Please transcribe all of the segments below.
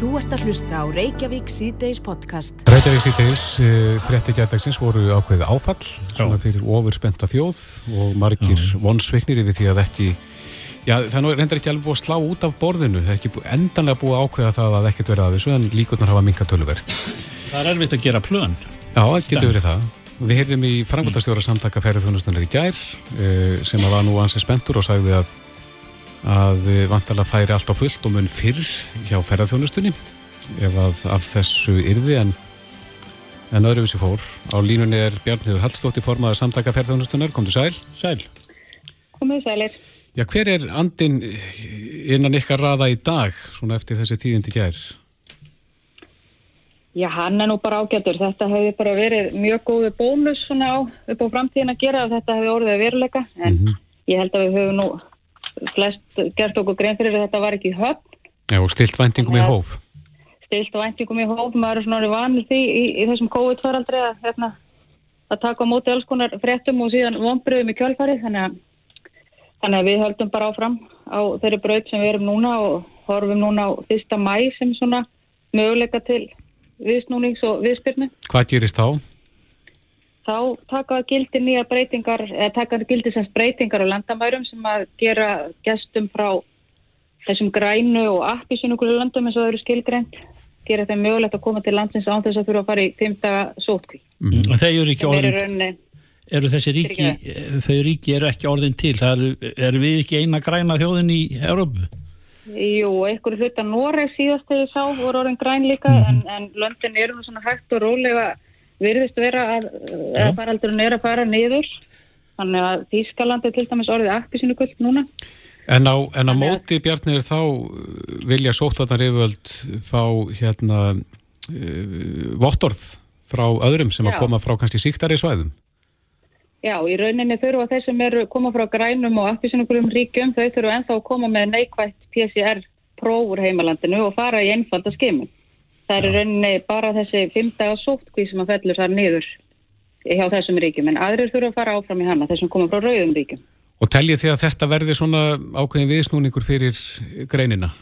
Þú ert að hlusta á Reykjavík síðdeis podcast. Reykjavík síðdeis, uh, frétti gætagsins voru ákveðið áfall, svona fyrir ofurspenta þjóð og margir vonsveiknir yfir því að ekki, já það er reyndar ekki alveg búið að slá út af borðinu, það er ekki búið, endanlega búið að ákveða það að ekkert verða að þessu en líkurnar hafa minka töluvert. Það er erfitt að gera plön. Já, það getur verið það. Við heyrðum í frangotastjóra samtaka ferðuþjónustunar í gær uh, sem var nú ansið spentur og sagði að að vantalega færi allt á fullt og mun fyrr hjá ferðarþjónustunni ef að af þessu yrði en, en öðru vissi fór. Á línunni er Bjarniður Hallstótti formaður samtaka ferðarþjónustunar. Komdu sæl. Sæl. Komið sælir. Já, hver er andin innan ykkar raða í dag svona eftir þessi tíðindi gær? Já, hann er nú bara ágættur. Þetta hefði bara verið mjög góði bónus svona á, upp á framtíðin að gera og þetta hefði orðið að veruleika en mm -hmm. ég held að við höfum nú flest gert okkur grein fyrir að þetta var ekki höfn. Já, og stilt væntingum í hóf. Stilt væntingum í hóf, maður er svona vanið því í, í þessum COVID-faraldri að, hérna, að taka á móti alls konar fréttum og síðan vonbröðum í kjálfarið, þannig að, þannig að við höldum bara áfram á þeirri braut sem við erum núna og horfum núna á fyrsta mæ sem svona möguleika til viðsnúnings og viðspyrnu. Hvað gerist þá? Þá taka gildi nýja breytingar, eða taka gildi semst breytingar á landamærum sem að gera gestum frá þessum grænu og appisunuglu landum eins og það eru skilgreint, gera þeim mögulegt að koma til landsins án þess að þurfa að fara í tímdaga sótkví. Mm. Og þeir eru ekki orðin, eru þessi ríki, þau ríki eru ekki orðin til, það eru, eru við ekki eina græna þjóðin í Európu? Jú, einhverju hluta Noreg síðast þegar ég sá voru orðin græn líka, mm -hmm. en, en löndin eru nú svona hægt og rólega virðist vera að, að faraldurinn er að fara niður. Þannig að Þískalandi til dæmis orðið akti sínu guld núna. En á, en á móti Bjarnir þá vilja sóttvarnar yfirvöld fá hérna uh, vottorð frá öðrum sem Já. að koma frá kannski síktari svæðum? Já, í rauninni þurfa þeir sem eru koma frá grænum og aftísinugurum ríkjum þau þurfa ennþá að koma með neikvægt PCR prófur heimalandinu og fara í einfalda skimun Það er rauninni bara þessi fymta sóttkví sem að fellur þar niður hjá þessum ríkjum, en aðrir þurfa að fara áfram í hana, þessum koma frá rauðum ríkjum. Og teljið því að þetta verði svona ákveðin viðsnúningur fyrir greinina?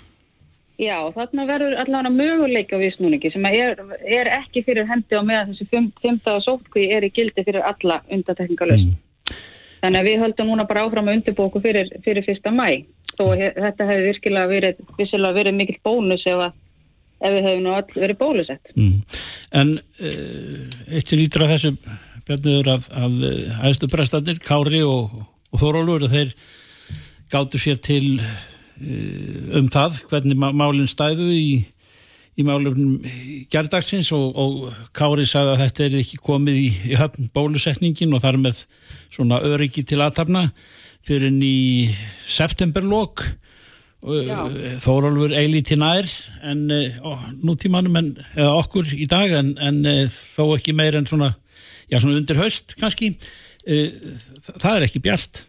Já, þarna verður allavega möguleika viðsnúningi sem er, er ekki fyrir hendi á meðan þessi fymta sóttkví er í gildi fyrir alla undatekningalöst. Mm. Þannig að við höldum núna bara áfram að undirbóku fyrir, fyrir fyrsta mæ og þetta hefur virkilega verið, verið mikill bónus ef að ef við höfum nú all verið bólusett. Mm. En uh, eitt sem lítur að þessu björniður að, að aðstu prestanir, Kári og, og Þórólur, þeir gáttu sér til uh, um það hvernig málinn stæðu í, í málunum gerðdagsins og, og Kári sagði að þetta er ekki komið í, í höfn bólusetningin og þar með svona öryggi til aðtapna fyrir ný septemberlokk Þórólfur eilíti nær en ó, nútímanum en, eða okkur í dag en, en þó ekki meir en svona, já, svona undir höst kannski. Það er ekki bjart.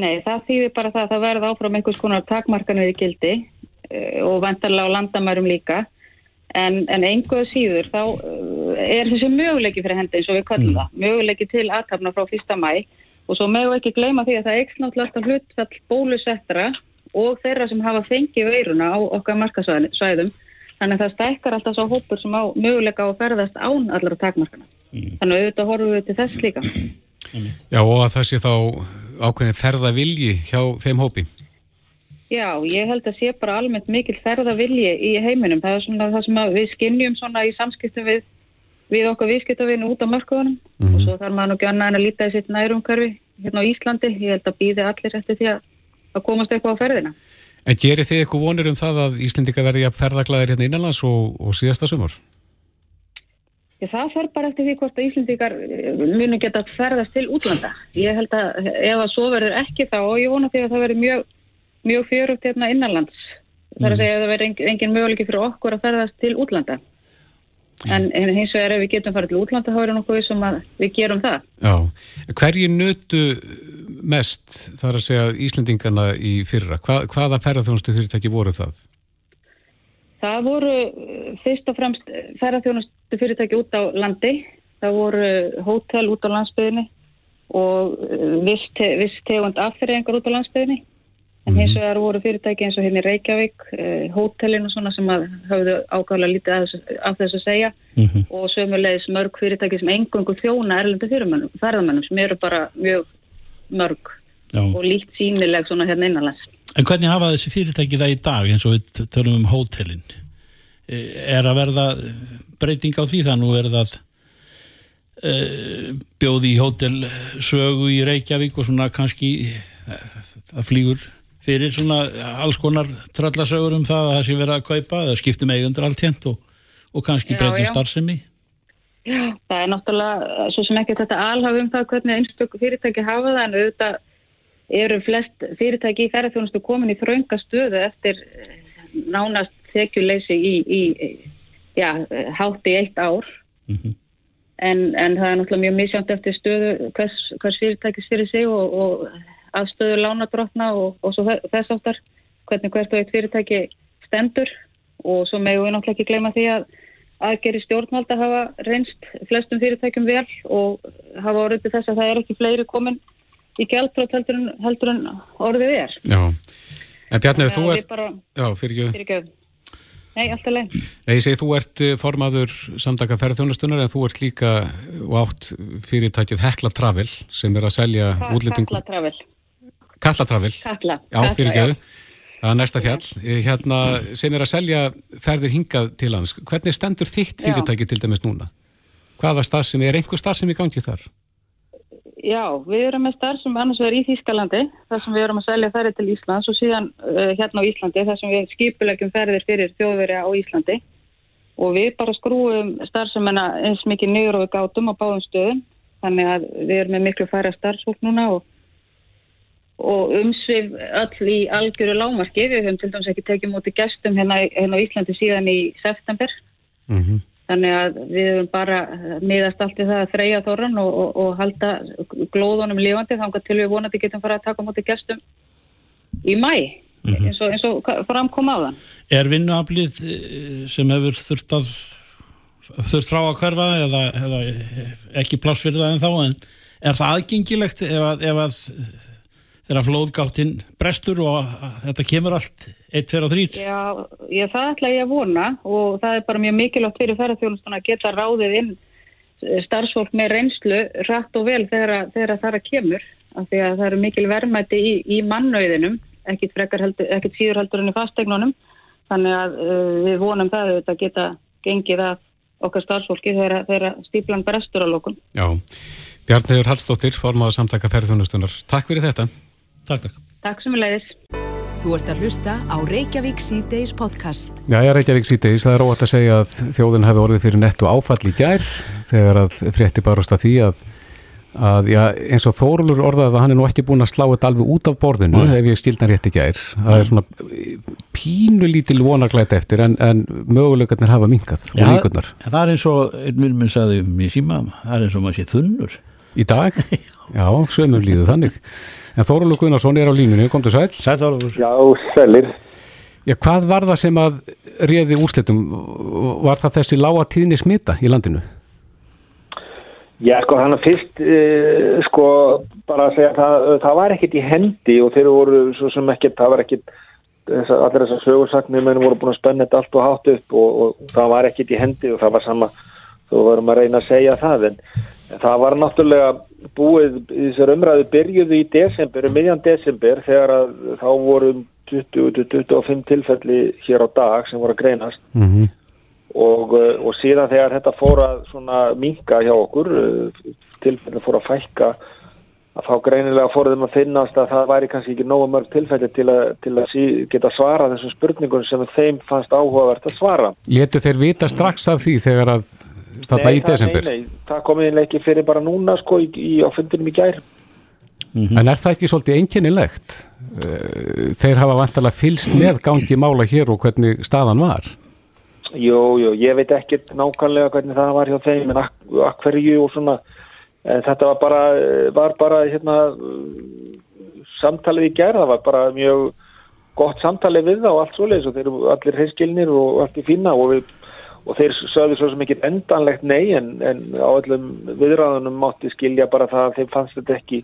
Nei, það þýðir bara það að það verða áfram einhvers konar takmarkanir í gildi og vendarlega á landamærum líka. En, en einhverju síður þá er þessi möguleiki fyrir hendi eins og við kallum mm. það. Möguleiki til aðtapna frá fyrsta mæ og svo mögu ekki gleyma því að það er ekki náttúrulega hlutfall bólusettra og þeirra sem hafa fengið veiruna á okkar markasvæðum þannig að það stækkar alltaf svo hópur sem á möguleika á að ferðast án allara takmarkana. Mm. þannig að auðvitað horfum við til þess líka. Já og að það sé þá ákveðin ferðavilji hjá þeim hópi. Já, ég held að sé bara almennt mikil ferðavilji í heiminum. Það er svona það sem við skinnjum svona í samskiptum við, við okkar viðskiptavinu út á mörkuðunum mm. og svo þarf maður nú ekki annað en að líta í sitt nærumkörfi hérna á Íslandi, ég held að býði allir eftir því að að komast eitthvað á ferðina. En gerir þið eitthvað vonir um það að Íslendika verði að ferðaglæðir hérna innanlands og, og síðasta sumur? Já, það fer bara eftir því hvort að Íslendikar eh, munu geta ferðast til útlanda. Ég held að ef að svo verður ekki þá og ég vona því að það verður mjög, mjög fjörugt hérna innanlands. Það er að mhm. segja að það verður engin möguleiki fyrir okkur að ferðast til útlanda. En, en hins vegar ef við getum farið til útlanda þá er það nokkuð sem við gerum það. Já, hverju nötu mest þar að segja Íslendingana í fyrra? Hva, hvaða ferðarþjónustu fyrirtæki voru það? Það voru eh, fyrst og fremst ferðarþjónustu fyrirtæki út á landi. Það voru hótel út á landsbyðinni og eh, viss tegund afferðingar út á landsbyðinni. En hins vegar voru fyrirtæki eins og hérna í Reykjavík, uh, hótelin og svona sem hafðu ákvæmlega lítið af af þessu að segja Mhm. og sömulegis mörg fyrirtæki sem engungu þjóna erlendu ferðamönnum sem eru bara mjög mörg Já. og líkt sínileg svona hérna innanlands. En hvernig hafa þessi fyrirtæki það í dag eins og við tölum um hótelin? Eh, Er að verða breyting á því það nú er það e, bjóði í hótel sögu í Reykjavík og svona kannski eh, það flýgur fyrir svona alls konar tröllasögur um það að það sé verið að kaupa það skiptum eigundur allt hent og, og kannski breytum starfsemi. Já, það er náttúrulega svo sem ekki þetta alhaf um það hvernig einstöku fyrirtæki hafa það en auðvitað eru flest fyrirtæki í ferðarþjónustu komin í þrönga stöðu eftir eh, nánast þekjuleysi í, í já, hátt í eitt ár. Mhm. en, en það er náttúrulega mjög misjámt eftir stöðu hvers, hvers fyrirtækis fyrir sig og, og afstöðu lánadrottna og, og svo þess áttar hvernig hvert og eitt fyrirtæki stendur og svo megum við náttúrulega ekki gleyma því að aðgeri stjórnvalda hafa reynst flestum fyrirtækjum vel og hafa orðið til þess að það er ekki fleiri komin í gjaldrótt heldur, heldur en orðið er. Já. En Bjarni, þú ert... bara- Já, fyrir göð. Nei, alltaf leið. Nei, ég segi þú ert eh, formaður samtaka ferðarþjónustunar en þú ert líka og átt fyrirtækið Hekla Travel sem er að selja útlendingum. Kalla travel. Kalla Travel. Kalla. Já, fyrir ekki. Það er næsta fjall. Eh, Hérna, sem er að selja ferðir hingað til hans. Hvernig stendur þitt fyrirtæki til dæmis núna? Hvaða starfsemi, er einhver starfsemi í gangi þar? Já, við erum með starf sem annars vegar í Þýskalandi, þar sem við erum að selja ferðir til Íslands og síðan uh, hérna á Íslandi, þar sem við skipulegjum ferðir fyrir þjóðverja á Íslandi og við bara skrúum starfsemina eins mikið niður og við gátum á báðum stöðum, þannig að við erum með miklu færa starfsfólk núna og, og umsvið öll í algjöru lámarki, við höfum til dæmis ekki tekið mútið gestum hérna, hérna á Íslandi síðan í september. Mm Þannig að við höfum bara eh, miðast allt við það að þreja þorran og, og, og halda glóðunum lifandi þangar til við vonandi getum fara að taka mútið gestum í mæ eins, og, eins og framkom á þann. Er vinnuaflið eh, sem hefur þurft að þurft frá að hverfa eða, eða ekki pláss fyrir það en þá en er það aðgengilegt ef að, ef að þegar flóðgáttinn brestur og þetta kemur allt 1, 2 og 3 Já, ég, það ætla ég að vona og það er bara mjög mikilvægt fyrir ferðarþjónustuna að geta ráðið inn eh, starfsfólk með reynslu rætt og vel þegar, þegar að það er að kemur af því að það eru mikil verðmætti í, í mannauðinum, ekkit, frekar heldur, ekkit síður heldur enn í fastegnunum þannig að uh, við vonum það að þetta geta gengið að okkar starfsfólki þegar, þegar stíplan brestur á lókun. Já. Bjarniður Hallstóttir, formaður samtaka ferðarþjónustunar. Takk fyrir þetta. Takk, takk. Takk sem við leiðis. Þú ert að hlusta á Reykjavík C-Days podcast. Já, ég er Reykjavík síðdeis. Það er óvægt að segja að þjóðin hefði orðið fyrir nettu áfall í gær þegar að frétti barast að því að, að já, eins og Þórulur orðaði að hann er nú ekki búin að slá þetta alveg út af borðinu Nei. ef ég skilna rétt í gær. Það er svona pínulítil vonaglætt eftir en, en möguleikarnir hafa minkað og líkurnar. en það er eins og einn minn minn sagði um í síma það er eins og maður sé þunnur Í dag? Já, sömur líðu þannig. En Þórulur Gunnarsson er á línunni, kom til sæl. Sæþórufur Já, sælir. Já, hvað var það sem að réði úrslitum? Var það þessi lága tíðni smita í landinu? Já, sko, þannig að fyrst, uh, sko, bara að segja, það, það var ekkit í hendi og þeir voru svo sem ekkit, það var ekkit, þessa, allir þessar sögursagnir menn voru búin að spenna þetta allt og hátt upp og, og það var ekkit í hendi og það var sama, þú varum að reyna að segja það, en, en það var náttúrulega búið, þessar umræðu byrjuðu í desember, um miðjan desember, þegar að þá voru 20-25 tilfelli hér á dag sem voru að greinast Mm -hmm. og, uh, og síðan þegar þetta fór að svona minka hjá okkur uh, tilfelli fór að fækka að þá greinilega fór þeim að finnast að það væri kannski ekki nógu mörg tilfelli til að, til að sí, geta svara þessum spurningum sem þeim fannst áhugavert að svara Letu þeir vita strax af því þegar að þarna í desember? nei, nei, það kom einlega ekki fyrir bara núna sko í, í á fundinum í gær En er það ekki svolítið einkennilegt? Eh, Þeir hafa vantalega fylst með gangi mála hér og hvernig staðan var. Jú, jú, ég veit ekkert nákvæmlega hvernig það var hjá þeim en ak ak hverju og svona en þetta var bara, var bara hérna, samtalið í gerð, það var bara mjög gott samtalið við það og allt svoleiðis og þeir eru allir hreinskilnir og allt í fína og, við, og þeir sögðu svo sem ekki endanlegt nei en, en á öllum viðræðunum mátti skilja bara það að þeim fannst þetta ekki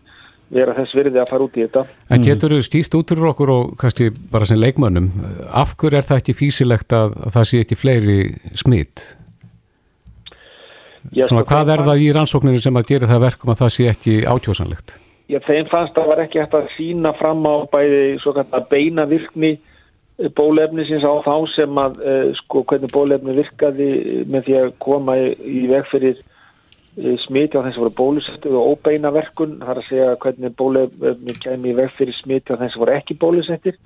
vera þess virði að fara út í þetta. En getur þú skýrt út fyrir okkur og kannski bara sem leikmönnum, af hverju er það ekki físilegt að, að það sé ekki fleiri smitt? Svona sko, hvað er það í rannsókninu sem að gera það verkum að það sé ekki átjósanlegt? Já, þeim fannst að það var ekki hægt að sína fram á bæði beina virkni eh, bólefnisins á þá sem að uh, sko hvernig bólefni virkaði með því að koma í, í veg fyrir uh, smiti á þeim sem voru bólusettu og óbeina verkun, það er að segja hvernig bólefni kemur í veg fyrir smiti á þeim sem voru ekki bólusettir.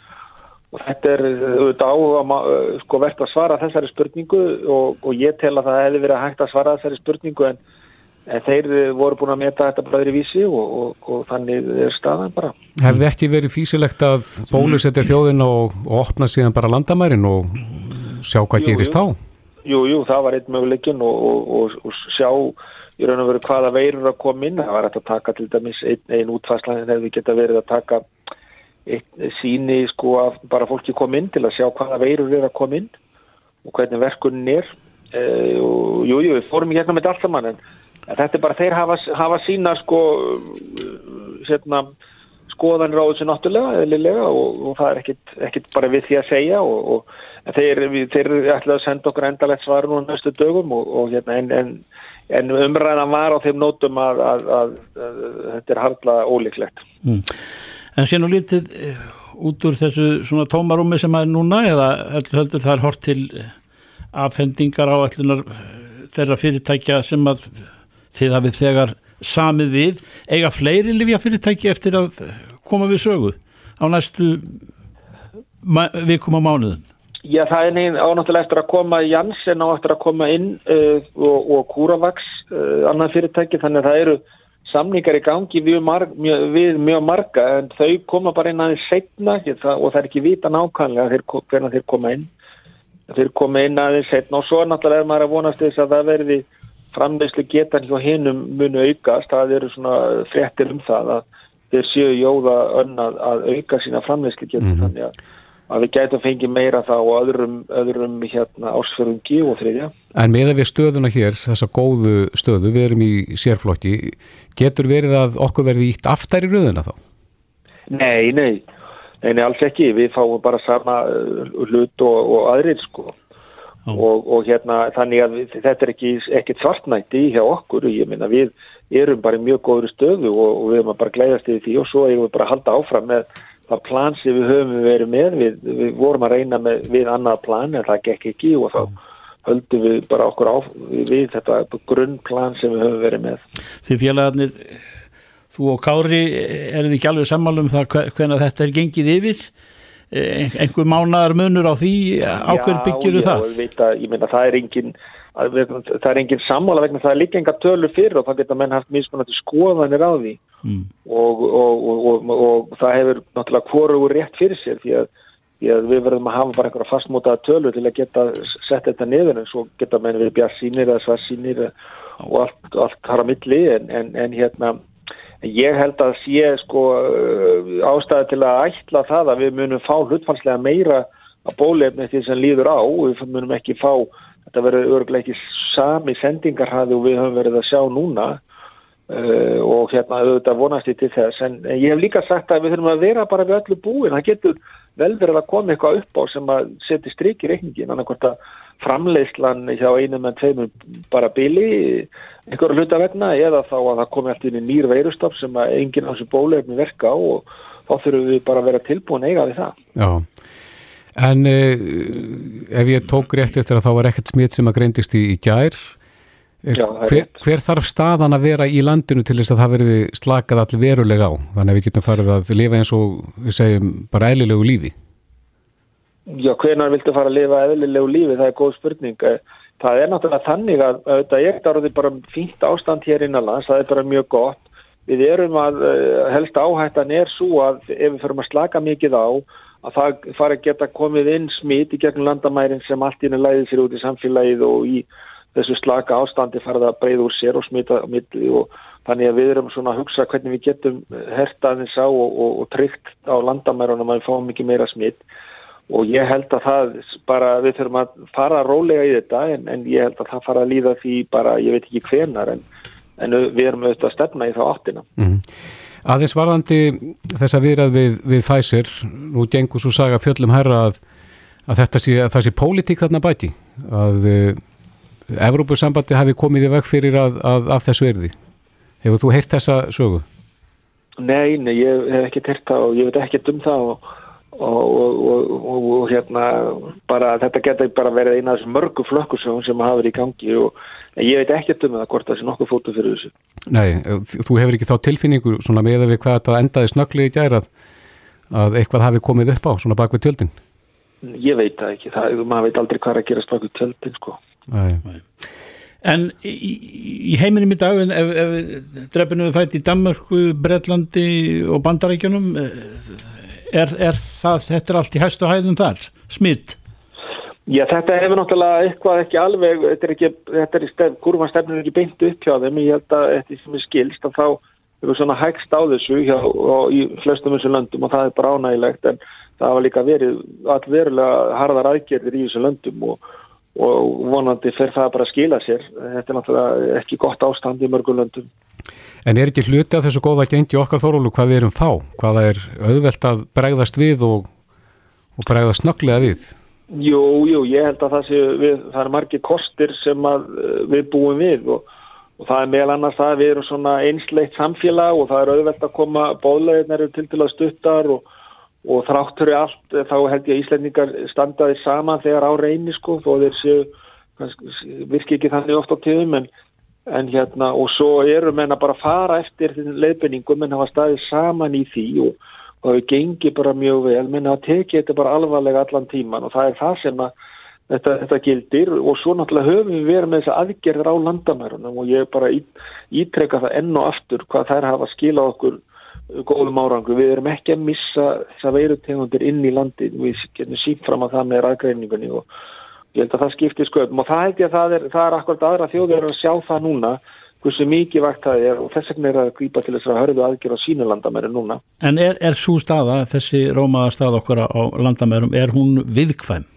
Og þetta er uh, auðvitað áhuga sko verðt að svara þessari spurningu og, og ég tel að það hefði verið hægt að svara þessari spurningu en En þeir voru búin að meta þetta bara öðru vísi og, og, og þannig er staðan bara. Hefði ekki verið físilegt að bólusetja þjóðin og, og opna síðan bara landamærin og sjá hvað Jú, gerist jú. þá? Jú, jú, það var einn möguleikin og, og, og, og sjá í raun og veru hvaða veirur að koma inn. Það var að taka til dæmis einn ein útfæslan en hefði geta verið að taka einn síni sko að bara fólki kom inn til að sjá hvaða veirur er að koma inn og hvernig verkunin er. E, og, jú, jú, við fórum í hérna með þetta allt saman en, en þetta er bara þeir hafa, hafa sína sko hérna skoðanir á þessu náttúrulega og, og það er ekkit, ekkit bara við því að segja og, og þeir, við, þeir ætlaðu að senda okkur endalegt svar nú næstu dögum og, hérna, en, en, en umræðan var á þeim nótum að, að, að, að þetta er harla ólíklegt. En sé nú lítið eh, út úr þessu svona tómarúmi sem er núna eða heldur, það er hort til eh, afhendingar á allunar þeirra fyrirtækja sem að þið hafið þegar samið við eiga fleiri livja fyrirtæki eftir að koma við sögu á næstu vikum á mánuðum. Já, það er neginn ánáttúrulega eftir að koma Janssen á eftir að koma inn uh, og, og Kúravax, uh, annað fyrirtæki, þannig að það eru samningar í gangi við, mjög, við mjög marga en þau koma bara inn aðeins setna og það er ekki vita nákvæmlega hvernig þeir koma inn. Þeir koma inn aðeins setna og svo náttúrulega er maður að vonast þess að það verði framleyslu getan hjá hinum munu aukast, það eru svona fréttir um það að þeir séu jóða önn að, að auka sína framleyslu getan þannig að að við gætum fengið meira þá á öðrum, öðrum hérna, ásfjörungi og þriðja. En meða við stöðuna hér, þessa góðu stöðu, við erum í sérflokki, getur verið að okkur verði ítt aftar í röðuna þá? Nei, nei, nei, nei, alls ekki. Við fáum bara sama uh, hlut og, og aðrir sko. Og, og hérna þannig að við, þetta er ekki ekkert svartnætti hjá okkur. Ég minna við erum bara í mjög góður stöðu og, og við erum bara glæðast yfir því og svo erum við bara að halda áfram með það plan sem við höfum verið með. Við, við vorum að reyna með, við annað plan en það gekk ekki og þá höldum við bara okkur á við þetta grunnplan sem við höfum verið með. Því félagarnir, þú og Kári, er þið ekki alveg sammála um það hve- hvenær þetta er gengið yfir? Eh, Einhver mánaðar munur á því, á hver byggjuru það? Já, veit að, ég meina það er engin að, það er engin sammála vegna það er líka enga tölur fyrir og það geta menn haft mismunandi skoðanir á því Mm. og, og, og, og, og það hefur náttúrulega hvorugur rétt fyrir sér því að, því að við verðum að hafa bara einhverja fastmótaða tölur til að geta sett þetta niður en svo geta menn við bjart sínir eða svart sínir og allt, allt þar á milli en, en, en hérna ég held að sé sko ástæði til að ætla það að við munum fá hlutfalslega meira að bólefni því sem líður á. Við munum ekki fá, þetta verður örgulega ekki sami sendingarhæði og við höfum verið að sjá núna. Uh, og hérna auðvitað vonast ég til þess. En ég hef líka sagt að við þurfum að vera bara við öllu búin, það getur vel verið að koma eitthvað upp á sem að setja strik í reikningin, annað hvort að framleiðslan hjá einum en tveimur bara bili einhverju hluta vegna eða þá að það komi alltaf inn í nýr veirustaf sem að enginn á þessu bólefni verka á og þá þurfum við bara að vera tilbúin eiga við það. Já, en uh, ef ég tók rétt eftir að þá var ekkert smitt sem að greindist í, í gær, eh, Já, það er hver, hver þarf staðan að vera í landinu til þess að það verði slakað allir verulega á? Þannig að við getum farið að lifa eins og við segjum bara eðlilegu lífi. Já, hvenar viltu fara að lifa eðlilegu lífi, það er góð spurning. Eh, Það er náttúrulega þannig að þetta er orðið bara fínt ástand hér innanlands, það er bara mjög gott. Við erum að eh, helst áhættan er svo að ef við förum að slaka mikið á, að það fara að geta komið inn smit í gegnum landamærin sem allt inn er læðið sér út í samfélagið og í þessu slaka ástandi farið að breyða úr sér og smita og þannig að við erum svona að hugsa hvernig við getum hertaðins á og, og, og tryggt á landamærunum að við fáum mikið meira smitt og ég held að það bara, við þurfum að fara rólega í þetta en, en ég held að það fara að líða því bara, ég veit ekki hvenar en, en við erum auðvitað að stefna í þá áttina. Mm. Aðeins varðandi þess að viðrað við, við Pfizer, nú gengur svo saga fjöllum herra að, að þetta sé, að það sé pólitík þarna bæti, að Evrópussambandi hafi komið í veg fyrir að, að, að þessu erði. Hefur þú heyrt þessa sögu? Nei, nei, ég hef ekki heyrt það og ég veit ekki um það og, og, og, og hérna bara þetta getur bara verið eina af þessum mörgu flökkusögum sem hafa verið í gangi og ég veit ekki um það hvort það sé nokkuð fótu fyrir þessu. Nei, þú hefur ekki þá tilfinningu svona með að við hvað þetta endaði snöggli í gæra að eitthvað hafi komið upp á svona bak við tjöldin? Ég veit það ekki, það, maður veit aldrei hvað að gerast bak við tjöldin sko. Nei. Nei. En í, í heiminum í dag, ef, ef drefnum við fætt í Danmarku, Breitlandi og Bandarækjunum, er, er það, þetta er allt í hæstu hæðum þar, smitt? Já, þetta hefur náttúrulega eitthvað ekki alveg, þetta er ekki, þetta er stef, kurvanstefnun ekki beint upp hjá þeim, ég held að þetta sem er skilst að þá hefur svona hægst á þessu hjá, í flestum þessu löndum og það er bara ánægilegt en það var líka verið allverulega harðar aðgerðir í þessu löndum og og vonandi fer það bara að skila sér þetta er náttúrulega ekki gott ástand í mörgulöndum En er ekki hluti af þessu góða gengi okkar þórólu hvað við erum fá? Hvaða er auðvelt að bregðast við og, og bregðast snögglega við? Jú, jú, ég held að það sé við, það er margir kostir sem við búum við og, og það er meðal annars það að við erum svona einsleitt samfélag og það er auðvelt að koma bóðlegin til til að stuttar og og þráttur í allt þá held ég að Íslandingar standaði saman þegar á reyni sko þó þeir séu virki ekki þannig oft á tíðum en, en hérna og svo eru menna bara að fara eftir leifinningum en hafa staðið saman í því og, og það gengi bara mjög vel. Menna að teki þetta bara alvarlega allan tíman og það er það sem að þetta, þetta gildir. Og svo náttúrulega höfum við verið með þessa aðgerðir á landamærunum og ég bara ítreka það enn og aftur hvað þær hafa skilað okkur góðum árangu. Við erum ekki að missa þessa veirutegundir inn í landi við getum sínt fram að það með ræðgreiningunni og ég held að það skiptir sköpum og það held ég að það er, það er akkurat aðra þjóður að sjá það núna hversu mikið vakt það er og þess vegna er að grípa til þess að hörðu aðgjör á sínu landamæri núna. En er, er svo staða, þessi rómaða staða okkar á landamærum, er hún viðkvæm?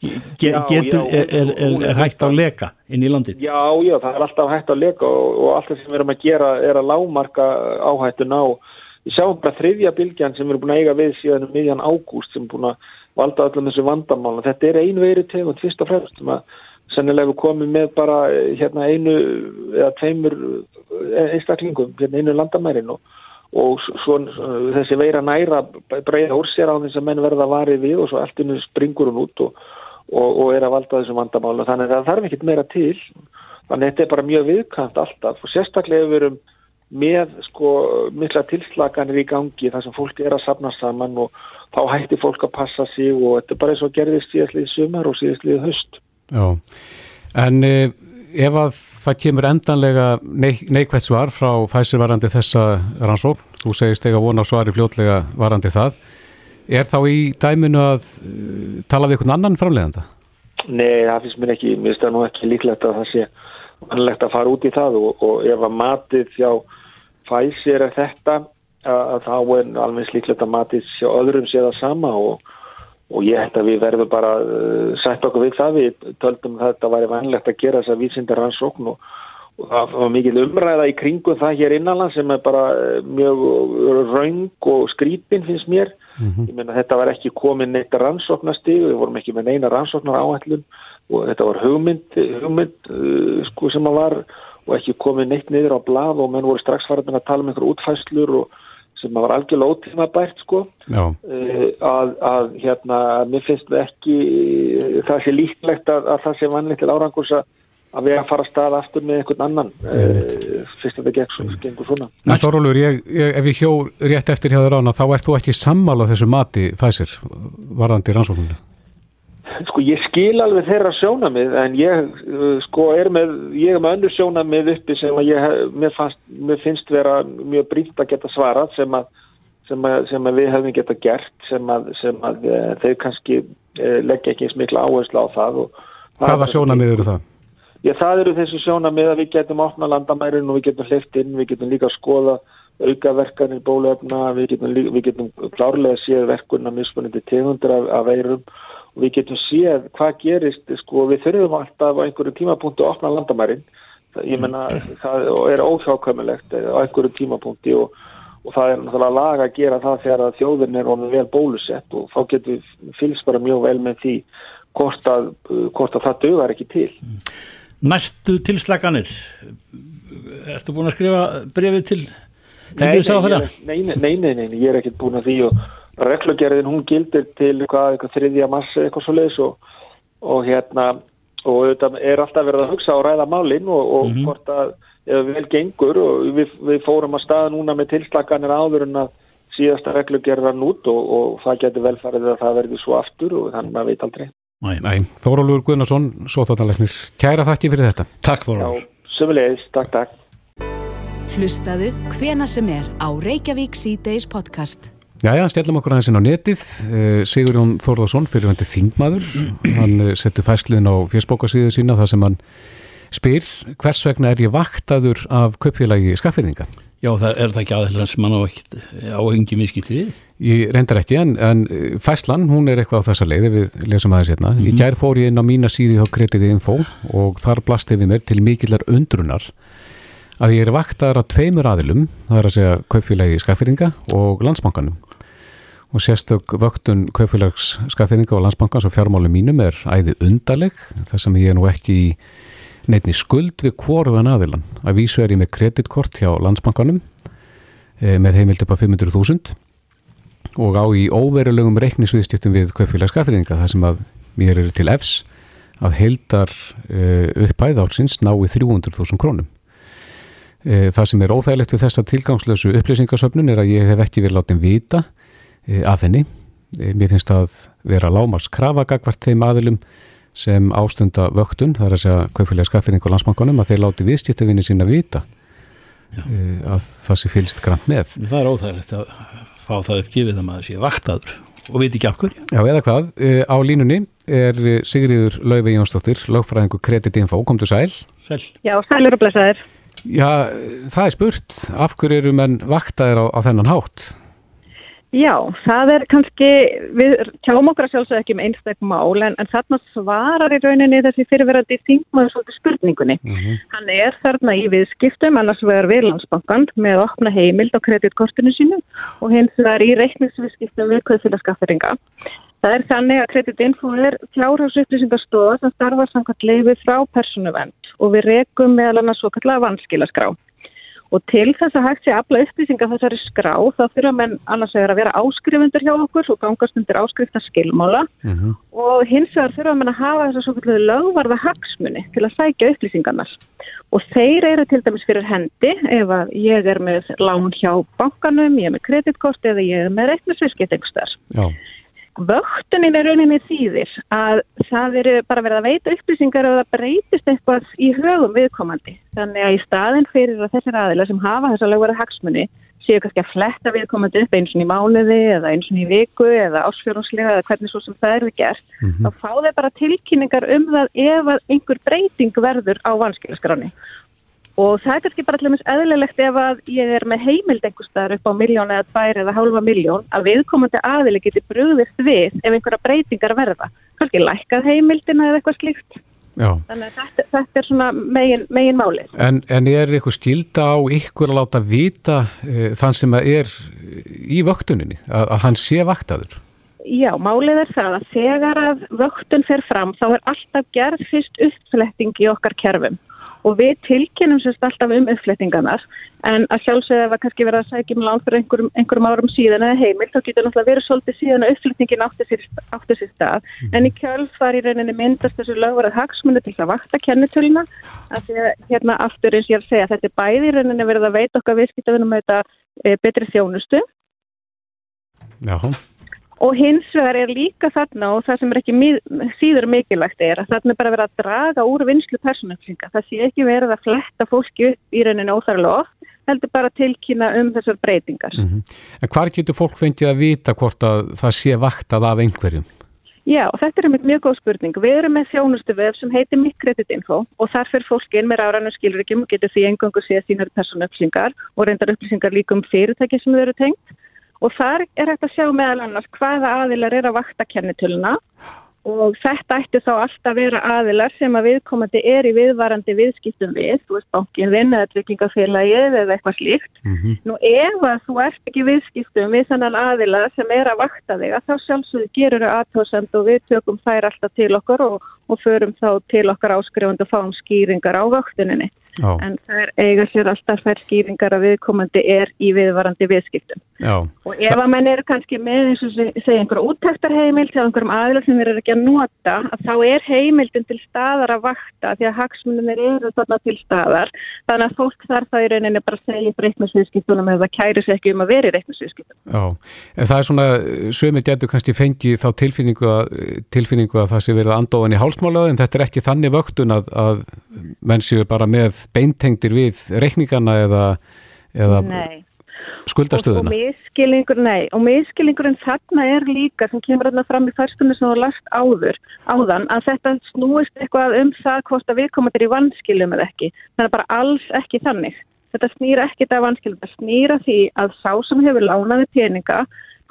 Ge já, getur, já, er, er, er hægt að leka inn í landin? Já, já, það er alltaf hægt að leka og, og allt það sem við erum að gera er að lámarka áhættun á við sjáum bara þriðja bylgjan sem erum búin að eiga við síðan um miðjan ágúst sem er búin að valda öllum þessu vandamála þetta er einu veiri tegund fyrst og fremst sem að sennilega komum með bara hérna einu eða tveimur einstaklingum, hérna einu landamærin og, og svo þessi veira næra breyða úr sér á þess að menn verða varið við og svo allt innu springur hún út og og, og er að valda þessum vandamálu þannig að það þarf ekkit meira til. Þannig að þetta er bara mjög viðkant alltaf og sérstaklega við erum með sko mikla tilslaganir í gangi þar sem fólk er að sapna saman og þá hætti fólk að passa sig og þetta er bara eins og gerðist síðastlið sumar og síðastlið höst Já, en e, ef að það kemur endanlega neikvægt svar frá fæsirvarandi þessa rannsókn, þú segist eiga vona á svari fljótlega varandi það Er þá í dæminu að uh, tala við einhvern annan framleganda? Nei, það finnst mér ekki, mér finnst það nú ekki líklegt að það sé vannlegt að fara út í það og, og ef að matið hjá fæsir er þetta að, að þá er alveg líklegt að matið hjá öðrum sé það sama og, og ég held að við verðum bara uh, sætt okkur við það, við töldum að þetta væri vannlegt að gera þess að vísindar rannsókn og og það var mikil umræða í kringu það hér innanland sem er bara eh, mjög raung og skrýpin finnst mér mm -hmm. ég menna þetta var ekki komin neitt rannsóknastig við vorum ekki með neina rannsóknar áhællum og þetta var hugmynd, hugmynd uh, sko sem að var og ekki komin neitt niður á blad og menn voru strax farin að tala um einhverju útfæslur og sem var algjörlega ótíma bært sko uh, að, að hérna mér finnst ekki það sé líklegt að, að það sé vanlegt til árangurs að að við að fara að staða aftur með einhvern annan e, fyrst að það gegn svona, gengur svona. En Þorólur, ef ég hjó rétt eftir hjá þér ána, þá ert þú ekki sammála þessu mati fæsir varðandi rannsóknuna? Sko ég skil alveg þeirra sjónamið en ég sko er með ég er með öndur sjónamið uppi sem að ég mér, fannst, mér finnst vera mjög brínt að geta svarað sem að, sem að, sem að við hefum geta gert sem að, sem að e, þeir kannski e, leggja ekki eins mikla áherslu á það Hvaða sjónamið eru það? Já, það eru þessu sjóna með að við getum opna landamærin og við getum hleyft inn, við getum líka að skoða aukaverkanir bólöfna, við getum, við getum klárlega séð verkunna mismunandi tegundur af, af veirum og við getum séð hvað gerist, sko, við þurfum alltaf á einhverju tímapunktu að opna landamærin, ég menna, það er óhjákvæmulegt á einhverju tímapunkti og, og það er náttúrulega lag að gera það þegar þjóðin er honum vel bólusett og þá getur við fylgst bara mjög vel með því hvort að, hvort að það dögar ekki til. Næstu tilslaganir Ertu búin að skrifa brefið til nei, nei, nei, nei, ég er ekkert búin að því og reglugerðin hún gildir til eitthvað, eitthvað þriðja mass eitthvað svo leiðis og, og hérna og þetta er alltaf verið að hugsa og ræða málinn og, og mm -hmm. hvort að eða vel gengur og við, við fórum að staða núna með tilslaganir áður en að síðasta reglugerðan út og, og það getur vel farið að það verði svo aftur og þannig að maður veit aldrei. Næ, næ, Þórólur Guðnarsson, svo þáttanleiknir, kæra þakki fyrir þetta. Takk Þórólur. Já, sömulegis, takk, takk. Hlustaðu hvena sem er á Reykjavík C-Days podcast. Jæja, stjálfum okkur aðeins inn á netið. Eh, Sigurjón Þórðarsson, fyrirvendir þingmaður, hann eh, setur fæsliðin á fjöspókasíðu sína þar sem hann spyr hvers vegna er ég vaktaður af köpfélagi skaffirðinga? Já, það er það ekki aðeins sem hann á áhengi miskilt við? Ég reyndar ekki, en, en eh, fæslan, hún er eitthvað á þessa leiði, við lesum aðeins hérna. Mm -hmm. Í mhm. gær fór ég inn á mína síðu hjá Kreditið Info og þar blasti við mér til mikillar undrunar að ég er vaktaður á tveimur aðilum, það er að segja köpfélagi skaffirðinga og landsbankanum og sérstök vöktun kaupfélags skaffinninga og landsbankans og fjármáli mínum er æði undarleg. Þar sem ég er nú ekki í neittni skuld við kvoruðan aðilan að vísu er ég með kreditkort hjá landsbankanum e, með heimild upp á 500.000 og á í óverulegum reiknisviðstjöftum við kaupfélags skaffinninga þar sem að mér er til efs að heildar uppæð álsins ná í 300.000 krónum. E, það sem er óþægilegt við þessa tilgangslösu upplýsingasöfnun er að ég hef ekki verið látið vita af henni. E, mér finnst að vera lámars krafagagvart þeim aðilum sem ástunda vöktun, það er að segja kaupfélagi skaffinning og landsbankunum að þeir láti viðskiptavinni sína vita Já. E, að það sé fylst grann með. Það er óþægilegt að fá það uppgifið að maður sé vaktaður og veit ekki af hverju. Já, eða hvað, á línunni er Sigriður Lauvi Jónsdóttir, lögfræðingu Kreditinfo, kom til sæl. Sæl. Já, sælur og blessaður. Já, það er spurt, af hverju eru menn vaktaðir á, á þennan hátt? Já, það er kannski, við tjáum okkur að sjálfsög ekki um einstaklega mál en, en þarna svarar í rauninni þessi fyrirverandi þingmaður svolítið spurningunni. Mm -hmm. Hann er þarna í viðskiptum, annars vegar Viðlandsbankan með að opna heimild á kreditkortinu sínu og hins vegar í reikningsviðskiptum við kvöðfélagskafferinga. Það er þannig að kreditinfo er fjárhásupplýsingarstofa sem starfar samkvæmt leiði frá persónuvend og við rekum meðal annars svo kallega vanskilaskrá. Og til þess að hægt sé afla upplýsinga þessari skrá þá þurfa menn annars að vera áskrifundur hjá okkur og gangast undir áskrifta skilmála uh mhm. -huh. og hins vegar þurfa menn að hafa þess að lögvarða hagsmunni til að sækja upplýsingarnar. Og þeir eru til dæmis fyrir hendi ef að ég er með lán hjá bankanum, ég er með kreditkort eða ég er með reiknisviskeitingsstar. Já. Vöktunin er rauninni þýðir að það eru bara verið að veita upplýsingar og það breytist eitthvað í högum viðkomandi. Þannig að í staðin fyrir að þessir aðila sem hafa þessa lögverða hagsmunni séu kannski að fletta viðkomandi upp eins og í mánuði eða eins og í viku eða ásfjörðslega eða hvernig svo sem það er gert, mm -hmm. þá fá þeir bara tilkynningar um það ef einhver breyting verður á vanskilaskráni. Og það er kannski bara allir eðlilegt ef að ég er með heimild einhverstaðar upp á miljón eða tvær eða hálfa miljón að viðkomandi aðili geti brúðist við ef einhverja breytingar verða. Kannski lækkað heimildina eða eitthvað slíkt. Já. Þannig að þetta, þetta er svona megin, megin málið. En, en er eitthvað skilda á ykkur að láta vita e, þann sem er í vöktuninni, að, að hann sé vaktaður? Já, málið er það að þegar að vöktun fer fram þá er alltaf gerð fyrst uppfletting í okkar kerfum og við tilkynum sérst alltaf um uppflettingarnar en að sjálfsögða að kannski vera að sækja um lán fyrir einhverjum, einhverjum árum síðan eða heimil þá getur náttúrulega verið svolítið síðan að uppflettingin átti sér, átti sér stað. Mm. en í kjálf var í rauninni myndast þessu lögverðar hagsmunni til að vakta kennitöluna að því að hérna aftur eins ég er að segja þetta er bæði í rauninni verið að veita okkar viðskiptaðunum þetta e, betri þjónustu. Jáhá Og hins vegar er líka þarna og það sem er ekki síður mikilvægt er að þarna er bara verið að draga úr vinslu persónupplýsinga. Það sé ekki verið að fletta fólki upp í rauninu óþarlega oft, heldur bara tilkynna um þessar breytingar. Mm -hmm. En hvar getur fólk fengið að vita hvort að það sé vaktað af einhverjum? Já, og þetta er mjög, mjög góð spurning. Við erum með þjónustu vef sem heitir Mikkreditinfo og þar fyrir fólk inn með ráðrannu skilurikim og getur því engangu séð sínar persónupplýsingar og reyndar upplýsingar líkum fyrirtæki sem þau eru tengt og þar er hægt að sjá meðal annars hvaða aðilar er að vakta kennitöluna og þetta ætti þá alltaf vera aðilar sem að viðkomandi er í viðvarandi viðskiptum við, þú veist bankin vinn eða eitthvað slíkt. Mm -hmm. Nú ef að þú ert ekki viðskiptum við þannan aðila sem er að vakta þig að þá sjálfsögðu gerur þau aðtóðsend og við tökum þær alltaf til okkur og, og förum þá til okkar áskrifund og fáum skýringar á vaktuninni. Já. en er eiga sér alltaf fær skýringar að viðkomandi er í viðvarandi viðskiptum Já. og ef að menn eru kannski með eins og segja einhverja úttektarheimil til einhverjum aðlur sem þeir eru ekki að nota að þá er heimildin til staðar að vakta því að hagsmunum eru þarna til staðar. Þannig að fólk þarf það í rauninni bara að segja reiknusviðskiptunum eða kæri sér ekki um að vera í reiknusviðskiptunum Já, en það er svona, sömur getur kannski fengið þá tilfinningu að, tilfinningu að það sé verið andóðan í hálsmála en þetta er ekki þannig vöktun að, að menn séu bara með beintengtir við reikningana eða, eða skuldastöðuna. Og, og miskilningur, nei, og miskilningurinn þarna er líka sem kemur þarna fram í fyrstunni sem þú last áður, áðan, að þetta snúist eitthvað um það hvort að við komum til í vanskilum eða ekki. Það er bara alls ekki þannig. Þetta snýra ekkit af vanskilum, þetta snýra því að sá sem hefur lánaði peninga,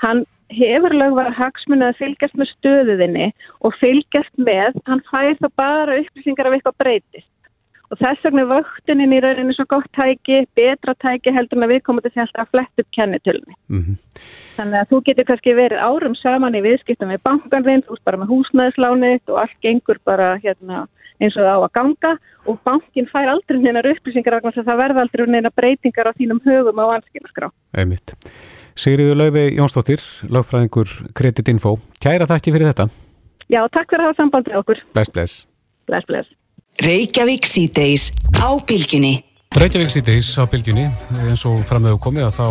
hann hefur lögvara hagsmunni að fylgjast með stöðuðinni og fylgjast með, hann fær það bara upplýsingar af eitthvað breytist og þess vegna vöktunin í rauninu svo gott tæki, betra tæki heldur en að við komum til þess að flett upp kennitölni. Mm -hmm. Þannig að þú getur kannski verið árum saman í viðskiptum við bankanvinn, þú erst bara með húsnæðislánið og allt gengur bara hérna, eins og á að ganga og bankin fær aldrei neina upplýsingar af þess að það verða aldrei neina breytingar á þínum högum á anskilaskrá. Einmitt. Sigriður Lauvi Jónsdóttir, lögfræðingur Kreditinfo. Kæra þakki fyrir þetta. Já, takk fyrir að hafa samband með okkur. Bless, bless. Bless, bless. Reykjavík síðdeis á bylginni. Reykjavík síðdeis á bylginni, eins og framöðu komið að þá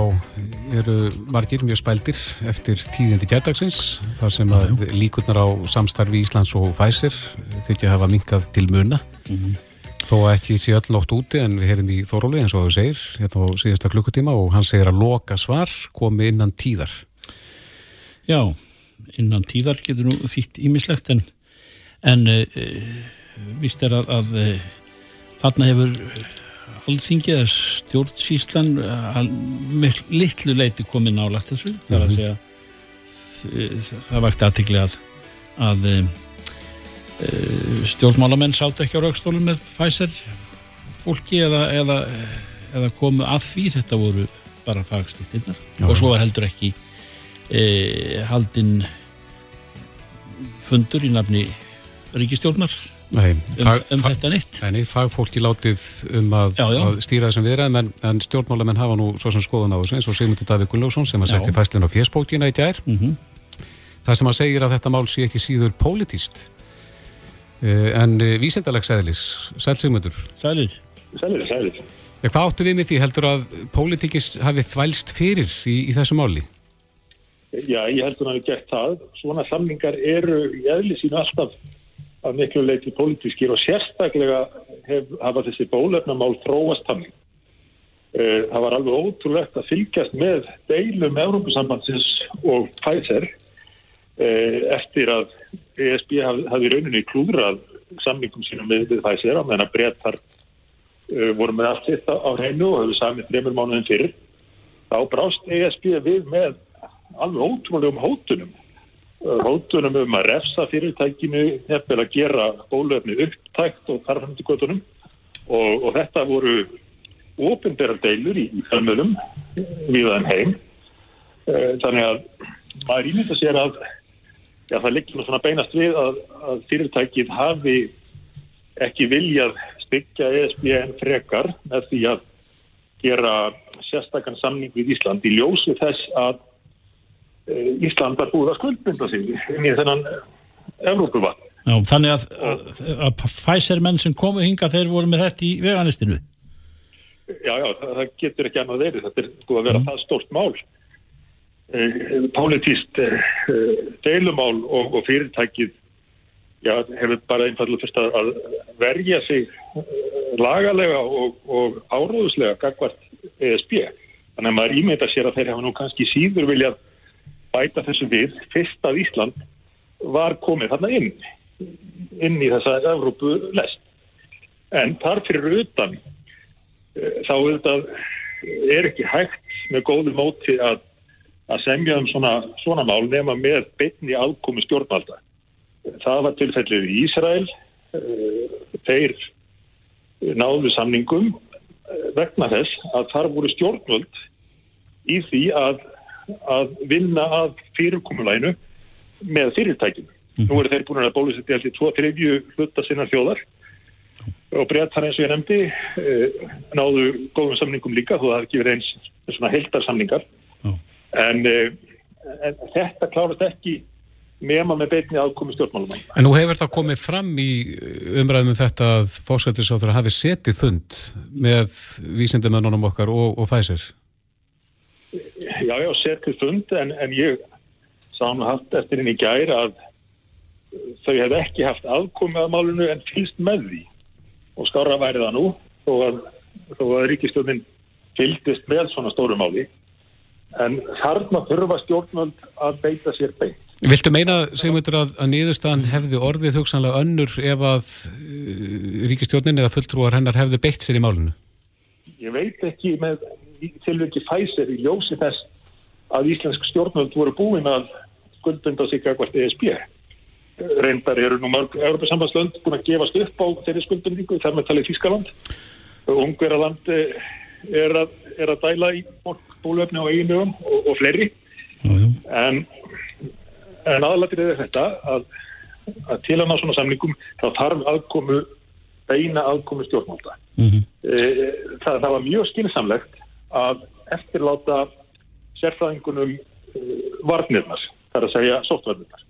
eru margir mjög spældir eftir tíðindi kjærdagsins, þar sem að líkurnar á samstarfi Íslands og Fæsir þykja að hafa minkað til muna. Mm -hmm. Þó að ekki sé öll nótt úti en við hefum í Þóróli eins og þau segir, hérna á síðasta klukkutíma og hann segir að loka svar komi innan tíðar. Já, innan tíðar getur nú þýtt ímislegt en, en e, vist er að, að eh, þarna hefur allþingi eða stjórnsíslan eh, með litlu leiti komið nálagt þessu. Þar að mhm. segja eh, það vakti aðtikli að, að stjórnmálamenn sátt ekki á raukstólum með Pfizer fólki eða, eða, eða komu að því. Þetta voru bara fagstýttinnar og svo var heldur ekki e, haldinn fundur í nafni ríkistjórnar Nei, fag, um, um þetta neitt? Nei, fagfólki látið um að, já, já. að stýra þessum viðræðum en, en stjórnmálamenn hafa nú svo sem skoðan á þessu eins og Sigmundur Davík Gunnlaugsson sem að setja fæslinn á fjersbókina í gær. Mm -hmm. það sem að segir að þetta mál sé ekki síður pólitíst uh, en uh, vísendalegs eðlis. Sæl Sigmundur. Sælir. Sælir, sælir. Hvað áttu við með því? Heldur að pólitíkist hafi þvælst fyrir í, í þessu máli? Já, ég heldur að það hefur gert það. Svona samlingar eru í eðli sínu alltaf að miklu leiti pólitískir og sérstaklega hef, hafa þessi bólefnamál þróast hann. Eh, það var alveg ótrúlegt að fylgjast með deilum Európusambandsins og Pfizer eh, eftir að ESB hafi rauninni klúðrað samlingum sínum með, með Pfizer á meðan að breytar eh, voru með allt þetta á hreinu og hefur samið þreymur mánuðin fyrir. Þá brást ESB við með alveg ótrúlegum hótunum hóttunum um að refsa fyrirtækinu nefnilega að gera bólöfni upptækt og þarfandi göttunum og, og þetta voru ofinbæra deilur í fjölmjölum viðan heim. Eh, þannig að maður ímynda sér að já, það liggur svona beinast við að, að fyrirtækið hafi ekki viljað styggja ESBN frekar með því að gera sérstakann samning við Ísland í ljósi þess að Ísland var búið að skuldbynda sig í þennan Evrópuvann. Já, þannig að, að, að Pfizer menn sem komu hinga þeir voru með þetta í veganistinu? Já, já, það, það getur ekki annað verið. Þetta er búið að vera mm. það stórt mál. Eh, Pólitíst eh, deilumál og, og fyrirtækið já, hefur bara einfallega fyrst að verja sig eh, lagalega og, og áróðuslega gagvart ESB. Þannig að maður ímynda sér að þeir hafa nú kannski síður viljað bæta þessu við fyrst að Ísland var komið þarna inn inn í þessa Evrópu lest en þar fyrir utan eh, þá auðvitað er ekki hægt með góðu móti að, að semja um svona, svona mál nema með beitni aðkomi stjórnvalda Það var tilfellið í Ísrael. Þeir náðu samningum vegna þess að þar voru stjórnvöld í því að, að vinna að fyrirkomulænu með fyrirtækjum. Mm. Nú eru þeir búin að bólusetja allir tvo trefju hluta sinna þjóðar og breytar eins og ég nefndi eh, náðu góðum samningum líka þó að það ekki verið eins svona heldarsamningar mm. en, eh, en þetta klárast ekki nema með beitni aðkomi stjórnmálum. En nú hefur það komið fram í umræðum um þetta að fósættisáþur hafi setið fund með vísindumönnunum okkar og, og fæsir? Já, já, setið fund en, en ég sá hann haft eftir henni í gær að þau hef ekki haft aðkomið að málunu en fylst með því og skára væri það nú þó að, að ríkistjónin fylgist með svona stóru máli en þarna þurfa stjórnvöld að beita sér beint. Viltu meina, Sigmundur, að, að niðurstaðan hefði orðið þjóksanlega önnur ef að uh, ríkistjórnin eða fulltrúar hennar hefði beitt sér í málunu? Ég veit ekki með tilviki fæsir í ljósi þess að íslensk stjórnvöld voru búin að skuldbunda sig eitthvað ESB reyndar eru nú mörg Európa sambandslönd búin að gefast upp á þeirri skuldbundingu þar með talið Þískaland Ungveraland eh, er er að dæla í bólöfni á eiginöfum og, og fleiri mm. en, en aðalatir er þetta að, að til að ná svona samlingum þá þarf aðkomu beina aðkomu stjórnmálta mm -hmm. það, það var mjög skynsamlegt að eftirláta sérfræðingunum eh, varnirnar, þar að segja sóttvarnirnar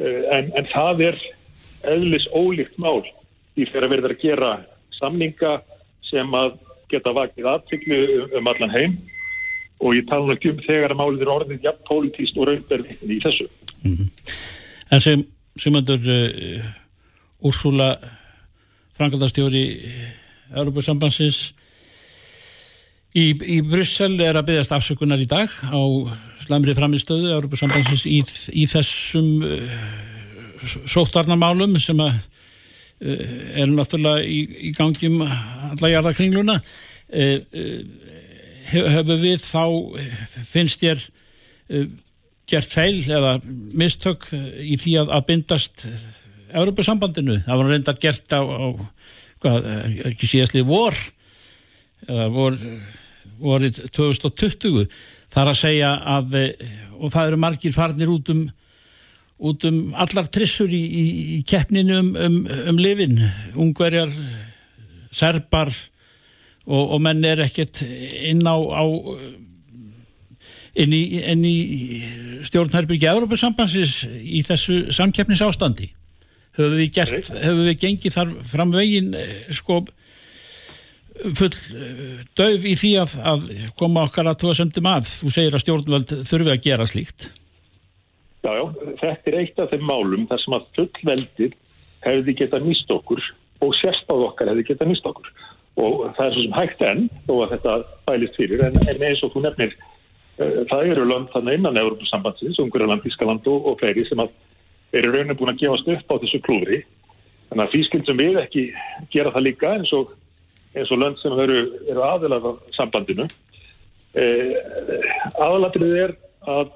Eh, en, en það er eðlis ólíkt mál í fyrir að verða að gera samninga sem að geta vakið aðtrygglu um allan heim og ég tala um þegar að málið er orðið jafn pólitíst og raunverðin í þessu. Mm -hmm. En sem, sem andur uh, Úrsula Frankaldarstjóri Európa Sambansins í, í Bryssel er að byggast afsökunar í dag á slæmri framistöðu í, í þessum uh, sóttarnamálum sem að uh, er náttúrulega í, í gangjum alla jarðakringluna uh, hefur við þá finnst ég gert feil eða mistök í því að, að bindast Európa-sambandinu það var reynda gert á, á hvað, ekki síðastli vor eða vor vorið 2020 þar að segja að eh, og það eru margir farnir út um út um allar trissur í, í, í keppninu um, um, um lifin. Ungverjar serbar og, og menn er ekkert inn á, á inn í, í stjórnherbyrgi Európa-sambansins í þessu samkeppnis ástandi höfum við gert, höfum við gengið þar fram veginn eh, sko full eh, döf í því að, að koma okkar að tóa söndum að. Þú segir að stjórnvöld þurfi að gera slíkt. Já, já, þetta er eitt af þeim málum þar sem að fullveldir hefði getað nýst okkur og sérstáð okkar hefði getað nýst okkur. Og það er svo sem hægt enn þó að þetta bælist fyrir en, en eins og þú nefnir uh, það eru land þannig innan Európa-sambandsins, Ungurland, Ískaland og, og fleiri sem að eru raunin búin að gefast upp á þessu klúri þannig að því skildum við ekki gera það líka eins og eins og lönd sem eru, eru aðeilað á sambandinu. Eh, aðalatrið er að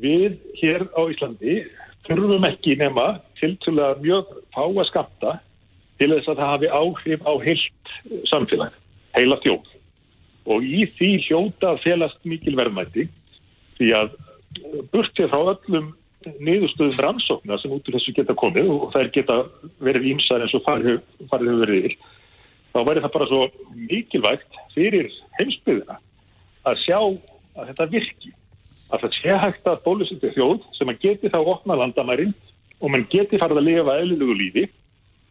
við hér á Íslandi þurfum ekki nema til til að mjög fá að skamta til þess að það hafi áhrif á heilt samfélag, heila þjóð. Og í því hljóta felast mikil verðmætti því að burtið frá öllum niðurstöðum rannsóknar sem út úr þessu geta komið og þær geta verið ímsar eins og farið hefur verið yfir þá væri það bara svo mikilvægt fyrir heimsbyðina að sjá að þetta virki. Að það sé hægt að bólusetja þjóð sem að geti þá opna landamærin og mann geti farið að lifa eðlilugu lífi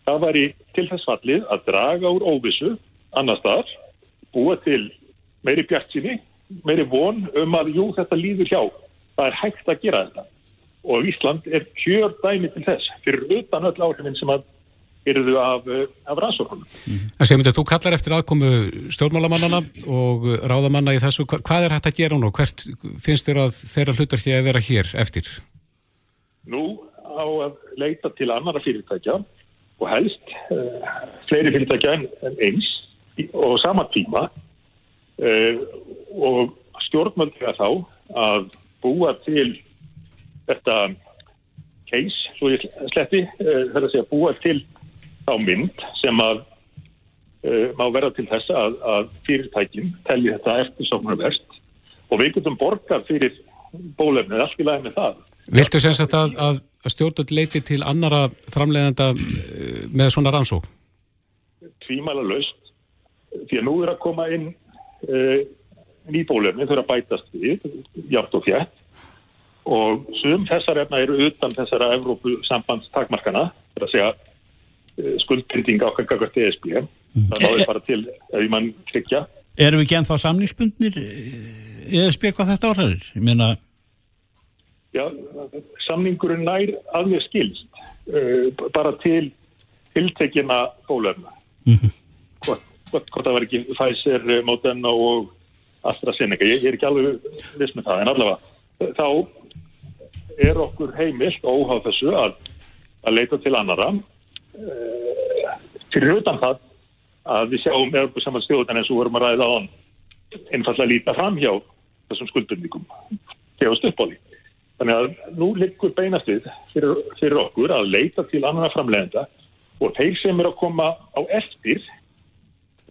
það væri til þess fallið að draga úr óvissu annar staðar, búa til meiri bjartsinni, meiri von um að jú þetta líður hjá. Það er hægt að gera þetta. Og Ísland er kjör dæmi til þess fyrir utan öll áhrifin sem að eruðu af, eh, af rannsóknum. Mm -hmm. Sigmundur, þú kallar eftir aðkomu stjórnmálamannana og ráðamanna í þessu. Hvað er hægt að gera nú? Hvert finnst þér að þeirra hlutar hér að vera hér eftir? Nú á að leita til annara fyrirtækja og helst uh, fleiri fyrirtækja en, eins og sama tíma uh, og stjórnmöldlega þá að búa til þetta case, svo ég sletti, þar að segja búa til þá mynd sem að uh, má verða til þess að, að fyrirtækjum telli þetta eftir sóknar verst og við getum borgað fyrir bólefnið, allt í lagi með það. Viltu þetta að, að, að stjórnvöld leiti til annara framleiðanda með svona rannsók? Tvímæla laust, því að nú er að koma inn uh, nýbólefni þurfa að bætast við, hjátt og fjett og sum þessar efna eru utan þessara Evrópu sambandstakmarkana, það er að segja uh, skuldbyrting okkar gagast ESB, mm. það náður bara til ef mann tryggja. Erum við ekki ennþá samningsbundnir ESB hvað þetta? Ég meina... Já, samningurinn nær mér skilst uh, bara til tiltekina bólefna. Mm -hmm. Hvort, hvort, hvort það var ekki Pfizer, Moderna og AstraZeneca, ég, ég er ekki alveg viss með það, en allavega þá er okkur heimilt óháð þessu að, að leita til annara fyrir utan það að við sjáum með saman stjórn eins og vorum að ræða á hann einfallega líta fram hjá þessum upp á því. Þannig að nú liggur beinast við fyrir, fyrir okkur að leita til annara framlegenda og þeir sem er að koma á eftir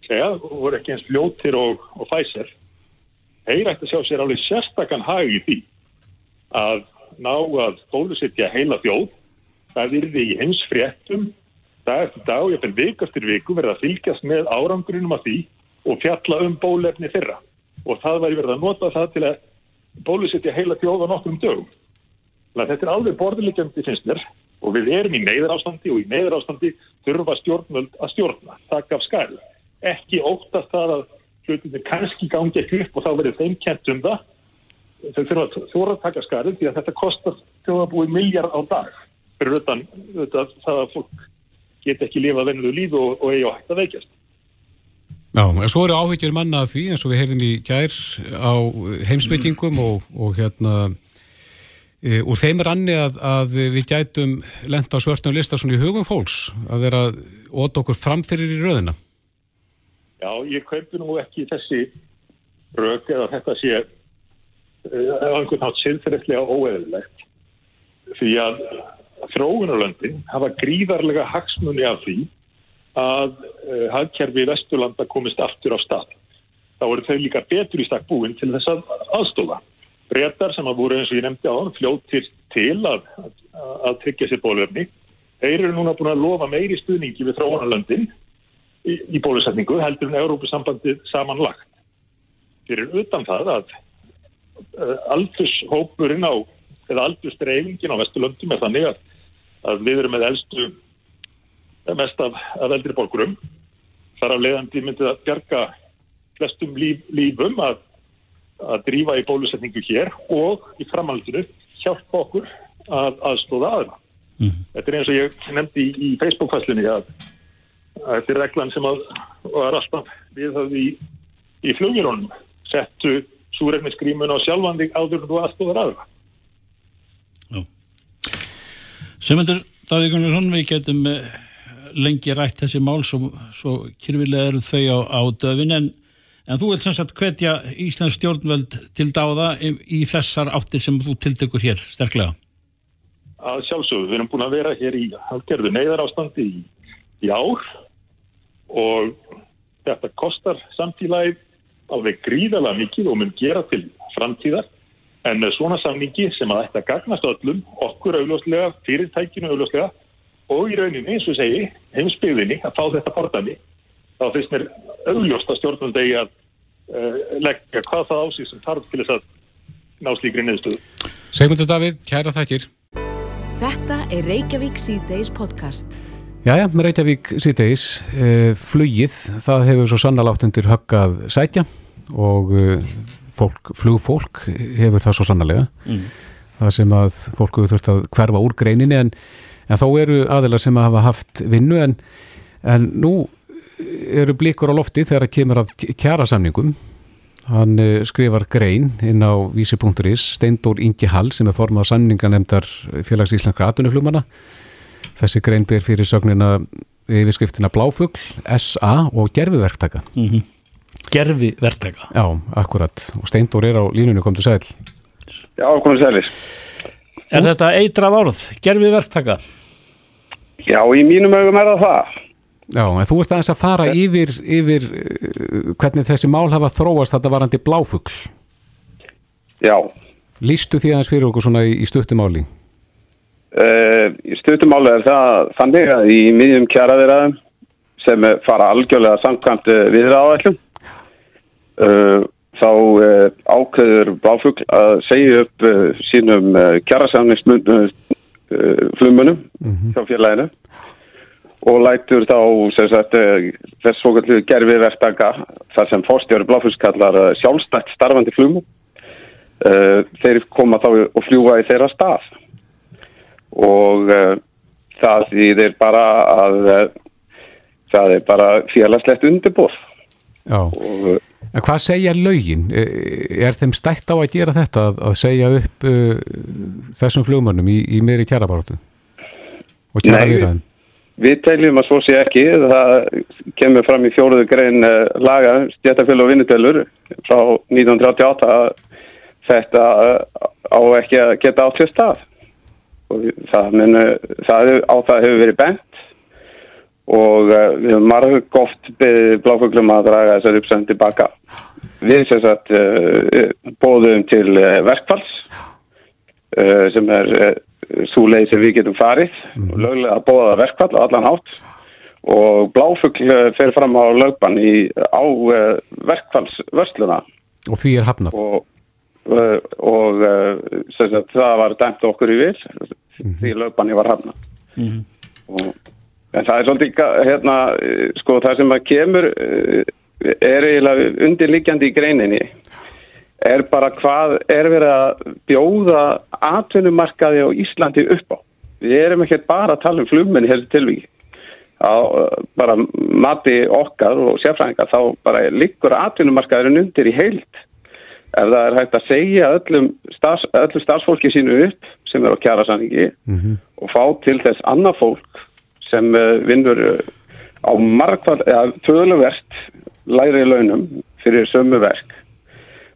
segja, voru ekki eins fljóttir og, og fæsir þeir ætti að sjá sér alveg sérstakann hag í því að ná að bólusittja heila þjóð það virði í hins fréttum dag eftir dag og ég fenn vikastir viku verða að fylgjast með árangurinnum af því og fjalla um bólefni fyrra og það væri verið að nota það til að bólusittja heila þjóð á nokkrum dögum. Þannig að þetta er alveg borðilegjandi finnst mér og við erum í neyðar ástandi og í neyðar ástandi þurfa stjórnvöld að stjórna, taka af skæl. Ekki óttast það að hlutinni kannski gangi ekki upp og þá verður þeim kent um það. Þau þurfa að þóra að taka skælið því að þetta kostar þjóðabúi miljard á dag fyrir utan það að fólk get ekki lifa vennuðu líf og, og eigi á hægt að veikjast. Já, en svo eru áhyggjur manna því eins og við heyrðum í gær á heimsbyggingum og, og hérna e, úr þeim er annir að, að við gætum lenda á svörtum lista svona í hugum fólks að vera ótt okkur framfyrir í röðina. Já, ég kaupi nú ekki þessi rög eða þetta sé eða einhvern nátt sinnferðislega óeðilegt því að þróunarlöndin hafa gríðarlega hagsmunni af því að uh, hagkerfi Vesturlanda komist aftur á stað. Þá voru þau líka betur í stakk búin til þess að aðstóða. Brettar sem að voru eins og ég nefndi á hann fljóttir til að, að, að tryggja sér bólöfni. Þeir eru núna búin að lofa meiri stuðningi við þróunarlöndin í, í bólusetningu heldur en Európusambandi samanlagt. Þeir eru utan það að uh, aldurshópurinn á eða aldurstreifingin á Vesturlöndum er þannig að, að við erum með eldstu mest af, af eldri borgurum. Þar af leiðandi myndið að bjarga flestum líf, lífum að, að drífa í bólusetningu hér og í framhaldinu hjálpa okkur að aðstóða aðra. Mm. Þetta er eins og ég nefndi í, í Facebook-fæslinni að, að þetta er reglan sem að var alltaf við það í, í flugjurónum settu súregniskrímun á sjálfandi áður og aðstóðar aðra. Já. Semundur Davík Gunnarsson, við getum lengi rætt þessi mál svo, svo kyrfilega eru þau á, á döfin en, en þú vil sem sagt hvetja Íslands stjórnveld til dáða í, í þessar áttir sem þú tiltekur hér sterklega. Að sjálfsögðu, við erum búin að vera hér í halgerðu neyðar ástandi í, í ár og þetta kostar samtílaið alveg gríðalega mikið og mun gera til framtíðar en með svona samningi sem að þetta gagnast öllum, okkur augljóslega, fyrirtækinu augljóslega og í rauninni, eins og segi, heimsbyggðinni að fá þetta portani, þá finnst mér augljóst að stjórnum degi að uh, leggja hvað það ásýr sem þarf til þess að ná slíkri neðstöðu. Segmundur Davíð, kæra þakkir. Þetta er Reykjavík C-Days podcast. Jæja, með Reykjavík C-Days, uh, flugið, það hefur svo sannalagt undir höggað sætja og uh, fólk, flugfólk hefur það svo sannarlega. Mm. Það sem að fólku þurft að hverfa úr greininni en en þá eru aðilar sem hafa haft vinnu en, en nú eru blikur á lofti þegar það kemur að kjara samningum hann eh, skrifar grein inn á vísi.is Steindór Ingi Hall sem er formað samninganemdar félags íslenskra atunuflumana þessi grein ber fyrir sögnina yfirskriftina Bláfugl, SA og Gerfiverktaka mm -hmm. Gerfiverktaka? Já, akkurat og Steindór er á línunni, kom til sæl Já, kom til sælis Er þetta eitrað orð? Gerfið verktaka? Já, í mínum augum er það það. Já, en þú ert aðeins að fara yfir, yfir uh, hvernig þessi mál hafa þróast þetta varandi bláfugl. Já. Lýstu því aðeins fyrir okkur svona í, í stuttumáli? Uh, í stuttumáli er það þannig að í miðjum kjaraðiraðum sem fara algjörlega samkvæmt viðraðáætlum uh, þá uh, ákveður bláfugl að segja upp uh, sínum uh, kjarasamningsflumunum hjá félaginu og lætur þá þess svokallu gerfi verktaka þar sem fórstjóri bláfugl kallar uh, sjálfstætt starfandi flumum uh, þeir koma þá og fljúa í þeirra stað. Og það þýðir bara að það er bara félagslegt undirbúð Já. og En hvað segja lögin? Eh, Er þeim stætt á að gera þetta að, að segja upp uh, þessum flugmönnum í, í meiri kjarabaráttu? Og viðræðin? við teljum að svo sé ekki það kemur fram í fjóruðu grein uh, laga stjættafélag og vinnutelur frá 1938 að þetta uh, á ekki að geta átt sér stað það, meni, það á það hefur verið bent og uh, við höfum marg oft beðið bláfuglum að draga þessar uppsend tilbaka. Við sem sagt uh, bóðum til uh, verkfalls uh, sem er uh, svo leið sem við getum farið. Og löglega að bóða verkfall á allan hátt. Og bláfugl uh, fer fram á lögbann í, á uh, verkfallsvörsluna. Og því er hafnað? og, uh, og uh, sem sagt, það var dæmt okkur í vil. Því lögbanni var hafnað. Og, en það er svolítið hérna, eh, sko það sem að kemur eh, er eiginlega undirliggjandi í greininni. Er bara hvað er verið að bjóða atvinnumarkaði á Íslandi upp á. Við erum ekki bara að tala um þessu tilvíki á eh, bara mati okkar og sérfræðingar þá bara liggur atvinnumarkaðurinn undir í heild. Ef það er hægt að segja öllum, starfs, öllum starfsfólki sínu upp sem er á kjærasanningi og fá til þess annað fólk sem uh, vinnur uh, á margfald, eða töluvert læri launum fyrir sömu verk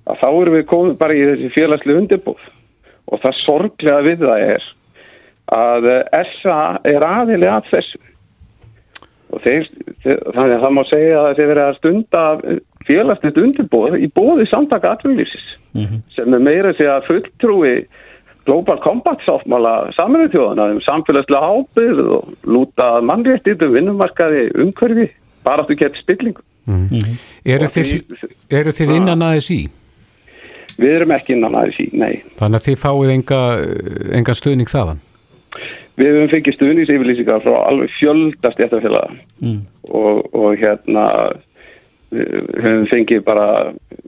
að þá erum við komið bara í þessi félagslu undirbúð. Og það sorglega við það er að uh, SA er aðili að þessu. Og þeir, þannig að það má segja að þeir verið að stunda félagslegt undirbúð í bóði samtaka atvinnulífsins sem er meira því að fulltrúi Global Compact sáttmála saminuð þjóðana um samfélagslega ábyrð og lúta mannréttið um vinnumarkaði umhverfi, bara að þú getur spillingu. Eru Og þið, því- eru þið innan aðeins í? Við erum ekki innan aðeins í, nei. Þannig að þið fáið enga, enga stuðning þaðan? Við höfum fengið stuðningsyfirlýsingar frá alveg fjölda stjættafélaga Mm. og, og hérna við höfum fengið bara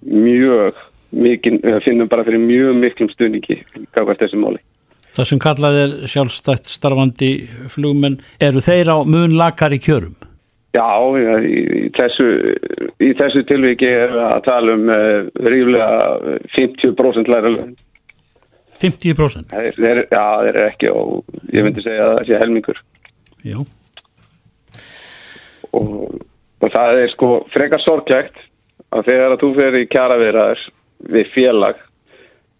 mjög mikið, finnum bara fyrir mjög miklum stuðningi gafast þessu máli. Það sem kallað er sjálfstætt starfandi flugmenn, eru þeir á mun lakar í kjörum? Já, í, í, þessu, í þessu tilviki er að tala um uh, ríflega 50% læra laun. 50%? Þeir, þeir, já, þeir eru ekki og ég myndi segja að það sé helmingur. Já. Og, og það er sko frekar sorglegt að þegar að þú fer í kjara við félag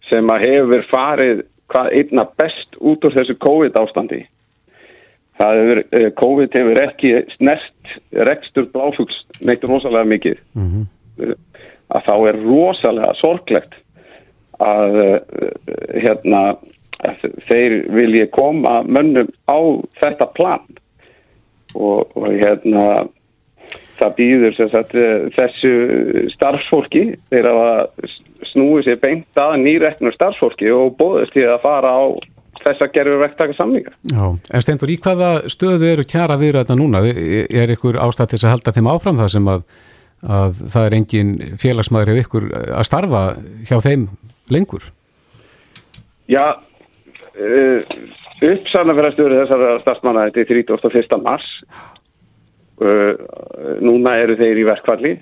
sem að hefur farið hvað einna best út úr þessu COVID ástandi. Hefur, eh, COVID hefur ekki snert rekstur bláfugs neitt rosalega mikið. Mhm. að þá er rosalega sorglegt að uh, hérna að þeir vilji koma mönnum á þetta plan og, og hérna það býður sagt, eh, þessu starfsfólki þeir hafa snúið sér beint að nýreknu starfsfólki og bóðist því að fara á þess að gerur vektaka samlingar. Já, en Steindur, í hvaða stöðu eru kjara viðræðna núna? Er ykkur ástætt til að halda þeim áfram það sem að, að það er engin félagsmaður hjá ykkur að starfa hjá þeim lengur? Já, uh, uppsarnafærastuður þessara starfsmanna þetta er 31. mars. Uh, núna eru þeir í verkvalli.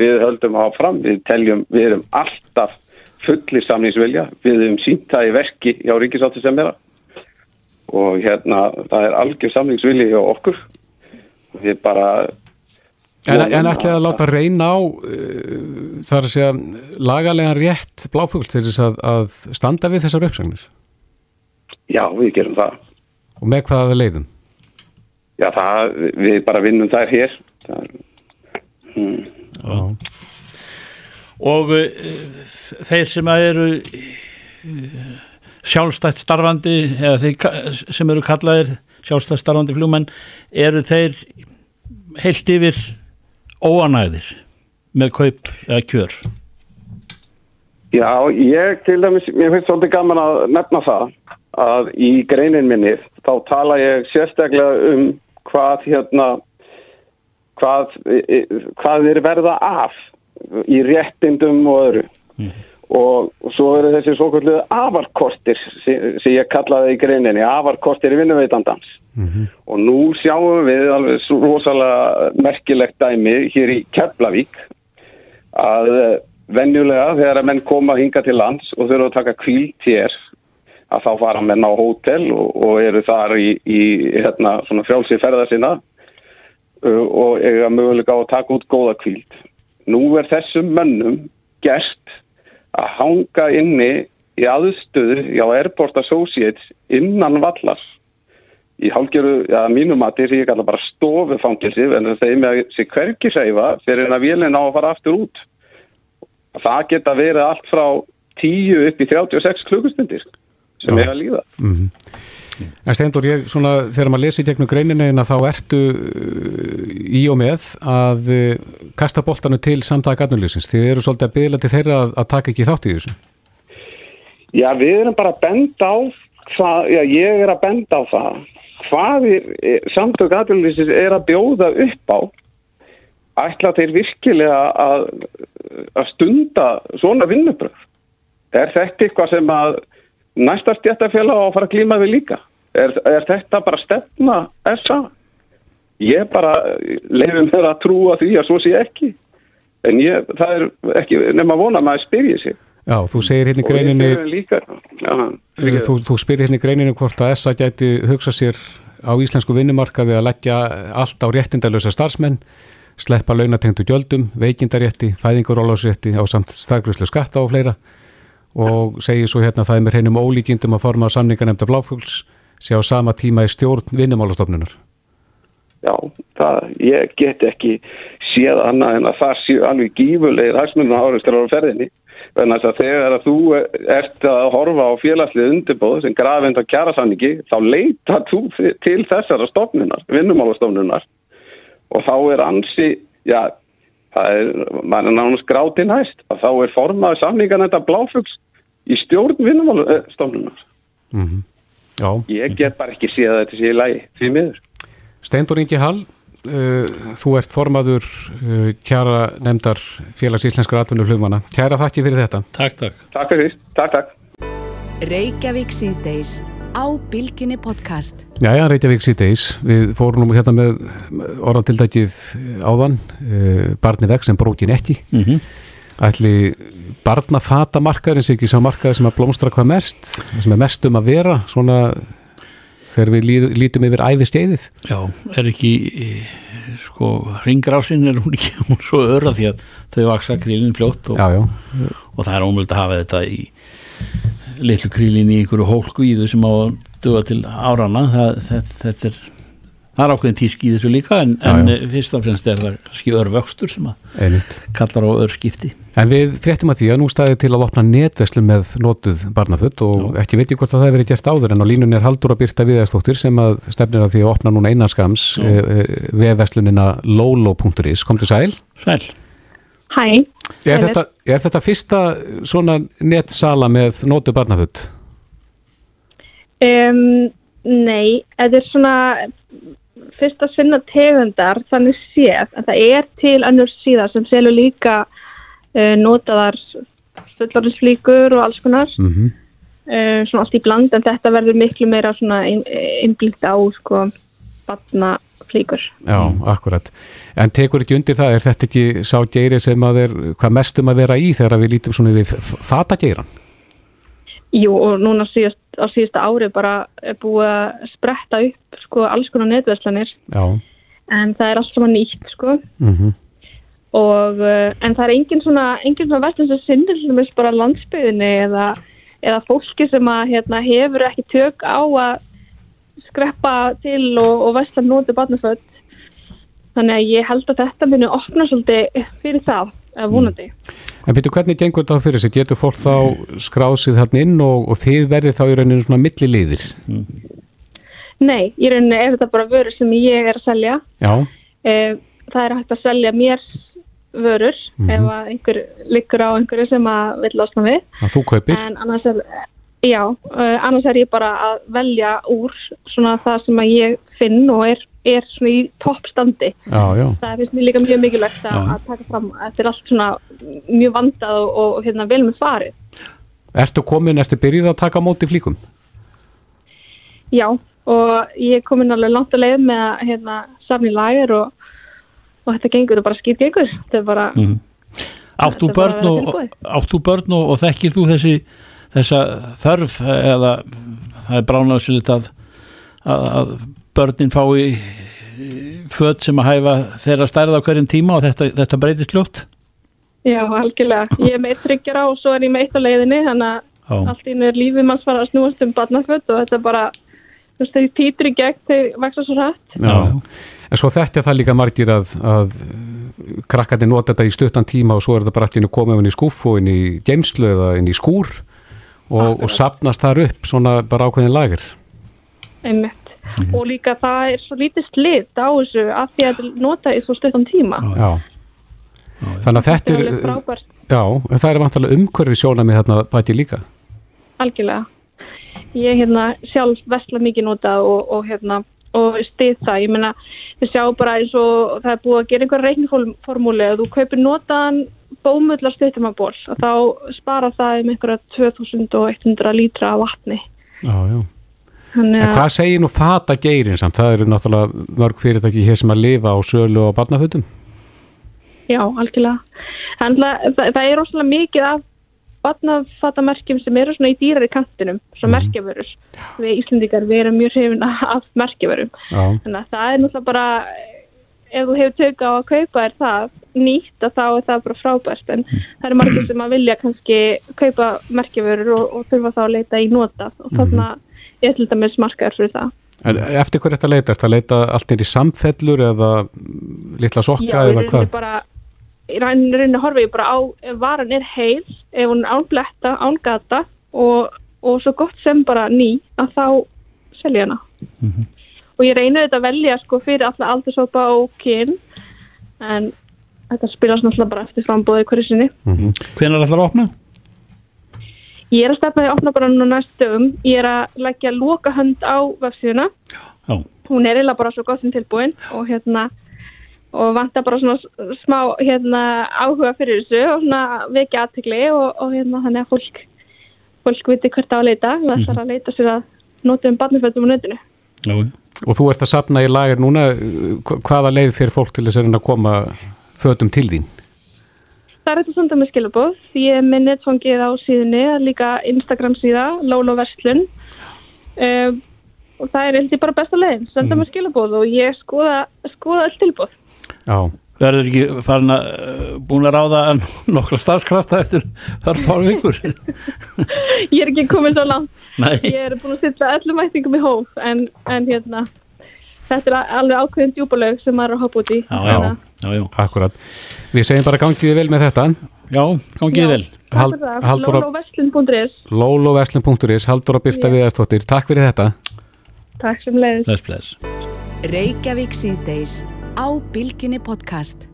Við höldum áfram, við teljum, við erum alltaf fullir samningsvilja. Við höfum sínt það í verki hjá Ríkisáttu sem er og hérna það er algjör samningsvilji hjá okkur. Við bara En, en ætlaði að láta reyna á uh, þar að segja lagalega rétt bláfugl til þess að, að standa við þessar uppsagnir? Já, við gerum það. Og með hvaða leiðum? Já, það, við bara vinnum þær hér. Það, hmm. Og uh, þeir sem eru uh, sjálfstætt starfandi eða þeir sem eru kallaðir sjálfstætt starfandi fljúmenn eru þeir heilt yfir óanæðir með kaup eða kjör? Já, ég til dæmis, mér finnst svolítið gaman að nefna það að í greinin minni þá tala ég sérstaklega um hvað hérna hvað, e, hvað er verða af í réttindum og öðru. Og, og svo eru þessi svo kvöldu afarkostir sem, sem ég kallaði í greininni afarkostir í vinnuveitandans og nú sjáum við alveg rosalega merkilegt dæmi hér í Keflavík að eh, venjulega þegar að menn koma hinga til lands og þurfa að taka kvílt hér að þá fara menn á hótel og, og eru þar í, í hérna, svona frjálsi ferða sinna og eiga möguleika á að taka út góða kvíld. Nú er þessum mönnum gert að hanga inni í aðstöðu hjá Airport Associates innan vallar í hálfgeru, já, mínum mati sem ég kalla bara stofufangilsi en það segir mig að sé hverki seifa fyrir en að vélina á að fara aftur út það geta verið allt frá 10 upp í 36 klukkustundir sem er að líða Mhm. En Steindur, ég svona, þegar maður lesi gegnum greininina þá ertu uh, í og með að uh, kasta boltanu til samtaka atvinnulífsins. Þið eru svolítið að byggla til þeirra að, taka ekki þátt í þessu. Já, við erum bara að benda á það, já, ég er að benda á það hvað er, samtök aðlýsins er að bjóða upp á ætla þeir virkilega að, að stunda svona vinnubröð er þetta eitthvað sem að næsta stjættafélag á að fara að glíma við líka. Er, er þetta bara stefna SA ég bara leifum þeirra að trúa því að svo sé ekki. En ég, það er ekki nema að vona að maður spyrja sig. Já, þú segir hérna í höfum líka, já, þú, þú spyrir hérna í greininni hvort að SA gæti hugsa sér á íslensku vinnumarkaði að leggja allt á réttindalösa starfsmenn, sleppa launatengdu gjöldum, veikindarétti, fæðingarólásrétti á samt staðgruslu skatta og fleira og segir svo hérna að það er með hreinum ólíkindum að forma samningarnemnda bláfugls sé á sama tíma í stjórn vinnumálastofnunar. Já, það, ég get ekki séð annað en að það séu alveg gífurlegir hagsmunum áreistur á ferðinni. Þannig að þegar að þú ert að horfa á félagslið undirbóð sem grafind á kjærasamningi, þá leita þú til þessara stofnunar, vinnumálastofnunar. Og þá er ansi, já, það er, maður er nánast gráti næst, að þá er formaður samningan þetta bláfugs í stjórn vinnumálastofnunar. Mm Já. Ég get bara ekki séð að þetta sé í lagi, því miður. Steindur Ingi Hall, uh, þú ert formaður uh, kjara nefndar félags íslenskar atvinnur flugmanna. Kjæra þakki fyrir þetta. Takk, takk. Takk fyrir, takk, takk. Reykjavík síðdeis á Bilginni podcast. Jæja, Reykjavík síðdeis. Við fórum hérna með orðatildækið áðan, uh, barni veg sem brókin ekki. Mm -hmm. Ætli barnafatamarkaðurinn sé ekki sá markaður sem að blómstra hvað mest, sem er mest um að vera, svona þegar við líð, lítum yfir æfisteiðið. Já, er ekki sko, ringrásin er hún ekki hún svo öra því að þau vaksa krílinn fljótt og, já, já. og það er ómöld að hafa þetta í litlu krílinn í einhverju hólku í þau sem á að duga til árana það, þetta, þetta er það er ákveðin tísk í þessu líka en, Já, en já. fyrst af fremst er það kannski örvöxtur sem að Einmitt. kallar á örskipti En við fréttum að því að nú staði til að opna netverslu með notuð barnafutt og ekki veit ég hvort að það hefur verið gert áður en á línunni er Haldur að byrta viðæðstóttir sem að stefnir að því að opna núna einanskams Já. e, e, vefverslunina lolo.is. Kom til sæl. Sæl. Hæ. Er þetta, er þetta fyrsta svona netsala með notuð barnafutt? Um, nei, þetta er svona fyrsta sinna tegundar þannig séð að það er til önnur síða sem selur líka uh, notaðar fullorðinsflíkur og alls konar Mm -hmm. uh, svona allt í bland en þetta verður miklu meira svona innblíkt á sko batnaflíkur Já, akkurat. En tekur ekki undir það, er þetta ekki sá geiri sem að er hvað mestum að vera í þegar við lítum svona við fatageiran? Jú og núna síðast, á síðasta ári bara er búið að spretta upp sko alls konar netverslanir en það er allt saman nýtt sko. Mm og uh, en það er engin svona engin svona verslun sem sinnir til dæmis bara landsbyðinni eða, eða fólki sem að hérna, hefur ekki tök á að skreppa til og, og vesla nóti barnaföld þannig að ég held að þetta muni opna svolítið fyrir það, eða vonandi En byrju, hvernig gengur þetta fyrir sig? Getur fólk þá skráð sig þarna inn og, og þið verðið þá í rauninu svona milliliðir? Nei, í rauninni er þetta bara vörur sem ég er að selja Já, Eh, það er hægt að selja mér vörur ef að einhver liggur á einhverju sem að vil losna við að þú kaupir? en annars er já, uh, annars er ég bara að velja úr svona það sem að ég finn og er, er svona í toppstandi. Það finnst mér líka mjög mikilvægt að, að taka fram að þetta er allt svona mjög vandað og, og hérna vel með farið. Ertu komin, ertu byrjuð að taka móti flíkum? já, og ég er komin alveg langt að leið með að hérna safni lager og, og þetta gengur og bara skýt gengur. Þetta er bara Átt þú Þetta er bara börn og, tilbúið. átt þú börn og, og þekkir þú þessi þessa þörf eða það er bránaðsynlít að, að, að börnin fái född sem að hæfa þeirra stærð á hverjum tíma og þetta, þetta breytist ljótt Já, algjörlega. Ég er með eitt tryggjara og svo er ég með eitt á leiðinni, þannig að allt í einu er lífið manns fara að snúast um barnaföld og þetta er bara, þú veist, þeir týtur í gegn, þeir vaksa svo hrætt. Já. En svo þetta er það líka margir að, að krakkandi nota þetta í stuttan tíma og svo er þetta bara allt í einu komið inn í skúfu, inn í geimslu eða inn í skúr og, og sapnast þar upp svona bara ákveðin lager. Einmitt. Og líka það er svo lítið slitt á þessu af því að notað í svo stuttan tíma. Já. Þannig að þetta er er, já, en það er vantalega umhverfi sjónamið þarna bæti líka. algjörlega. Ég hérna sjálf vesla mikið notað og, og hérna og stið það, ég meina við sjáum bara eins og það er búið að gera einhver reikniformúli að þú kaupir notaðan bómullar stuttumaból og þá spara það um einhverja 2100 lítra vatni Já, já. Þannig að, hvað segir nú fata geirin samt? Það eru náttúrulega mörg fyrirtæki hér sem að lifa á sölu og barnafötum. já, algjörlega. Það, það er rosalega mikið af barnafatamerkjum sem eru svona í dýrari kantinum, svona mm. merkjavörur. Við Íslendingar, við erum mjög hrifin af merkjavörum, þannig að það er náttúrulega bara ef þú hefur tök á að kaupa er það nýtt að þá er það bara frábært. En það eru margir sem að vilja kannski kaupa merkjavörur og, og þurfa þá að leita í nota og þannig að ég til dæmis markaður fyrir það En eftir hverju þetta leita? Er þetta að leita allt inn í samfellur eða litla sokka Já, eða hvað? bara í rauninni horfi ég bara á ef varan er heil, ef hún er án bletta, án gata og, og svo gott sem bara ný að þá selja hana og ég reyni þetta að velja sko fyrir alla aldursopa og kyn en þetta spilast náttúrulega bara eftir frambóði hverju sinni. Hvenær ætlar að opna? Ég er að stefna því að opna bara nú næstu dögum. Ég er að leggja loka hönd á vefsíðuna. Hún er eiginlega bara svo gott sem tilbúin og hérna og vantar bara svona smá hérna áhuga fyrir þessu og svona vekja aðtegli og, og hérna þannig að fólk fólk viti hvert á að leita. Það ætlar að leita sér að nota um barnaföldum á nötinu. Já. Og þú ert að sapna í lager núna, hva- hvaða leið fyrir fólk til þess að koma fötum til þín? Það er þetta senda með skilabóð. Ég er með netfangið á síðunni, það er líka Instagram síða, Lólo Vestlun. Um, og það er eitthvað bara besta leiðin, senda með skilabóð og ég skoða, skoða öll tilbúð. Já. Verður ekki farin að uh, búin að ráða nokkla starfskrafta eftir þar fáru ykkur? Ég er ekki komin svo langt. Nei. Ég er búin að setja öllum mætingum í hóf en, en hérna, þetta er alveg ákveðin djúbalaug sem maður er að hoppa út í. Að- já, já. Akkurat. Við segjum bara gangið þið vel með þetta. Já, gangið vel. Það. Halldóra, Lólovestlun.is lóloveslun.is, Halldóra Birta Viðarstóttir, takk fyrir þetta. Takk sem leiðis. Reykjavík síðdeis á Bilginni podcast.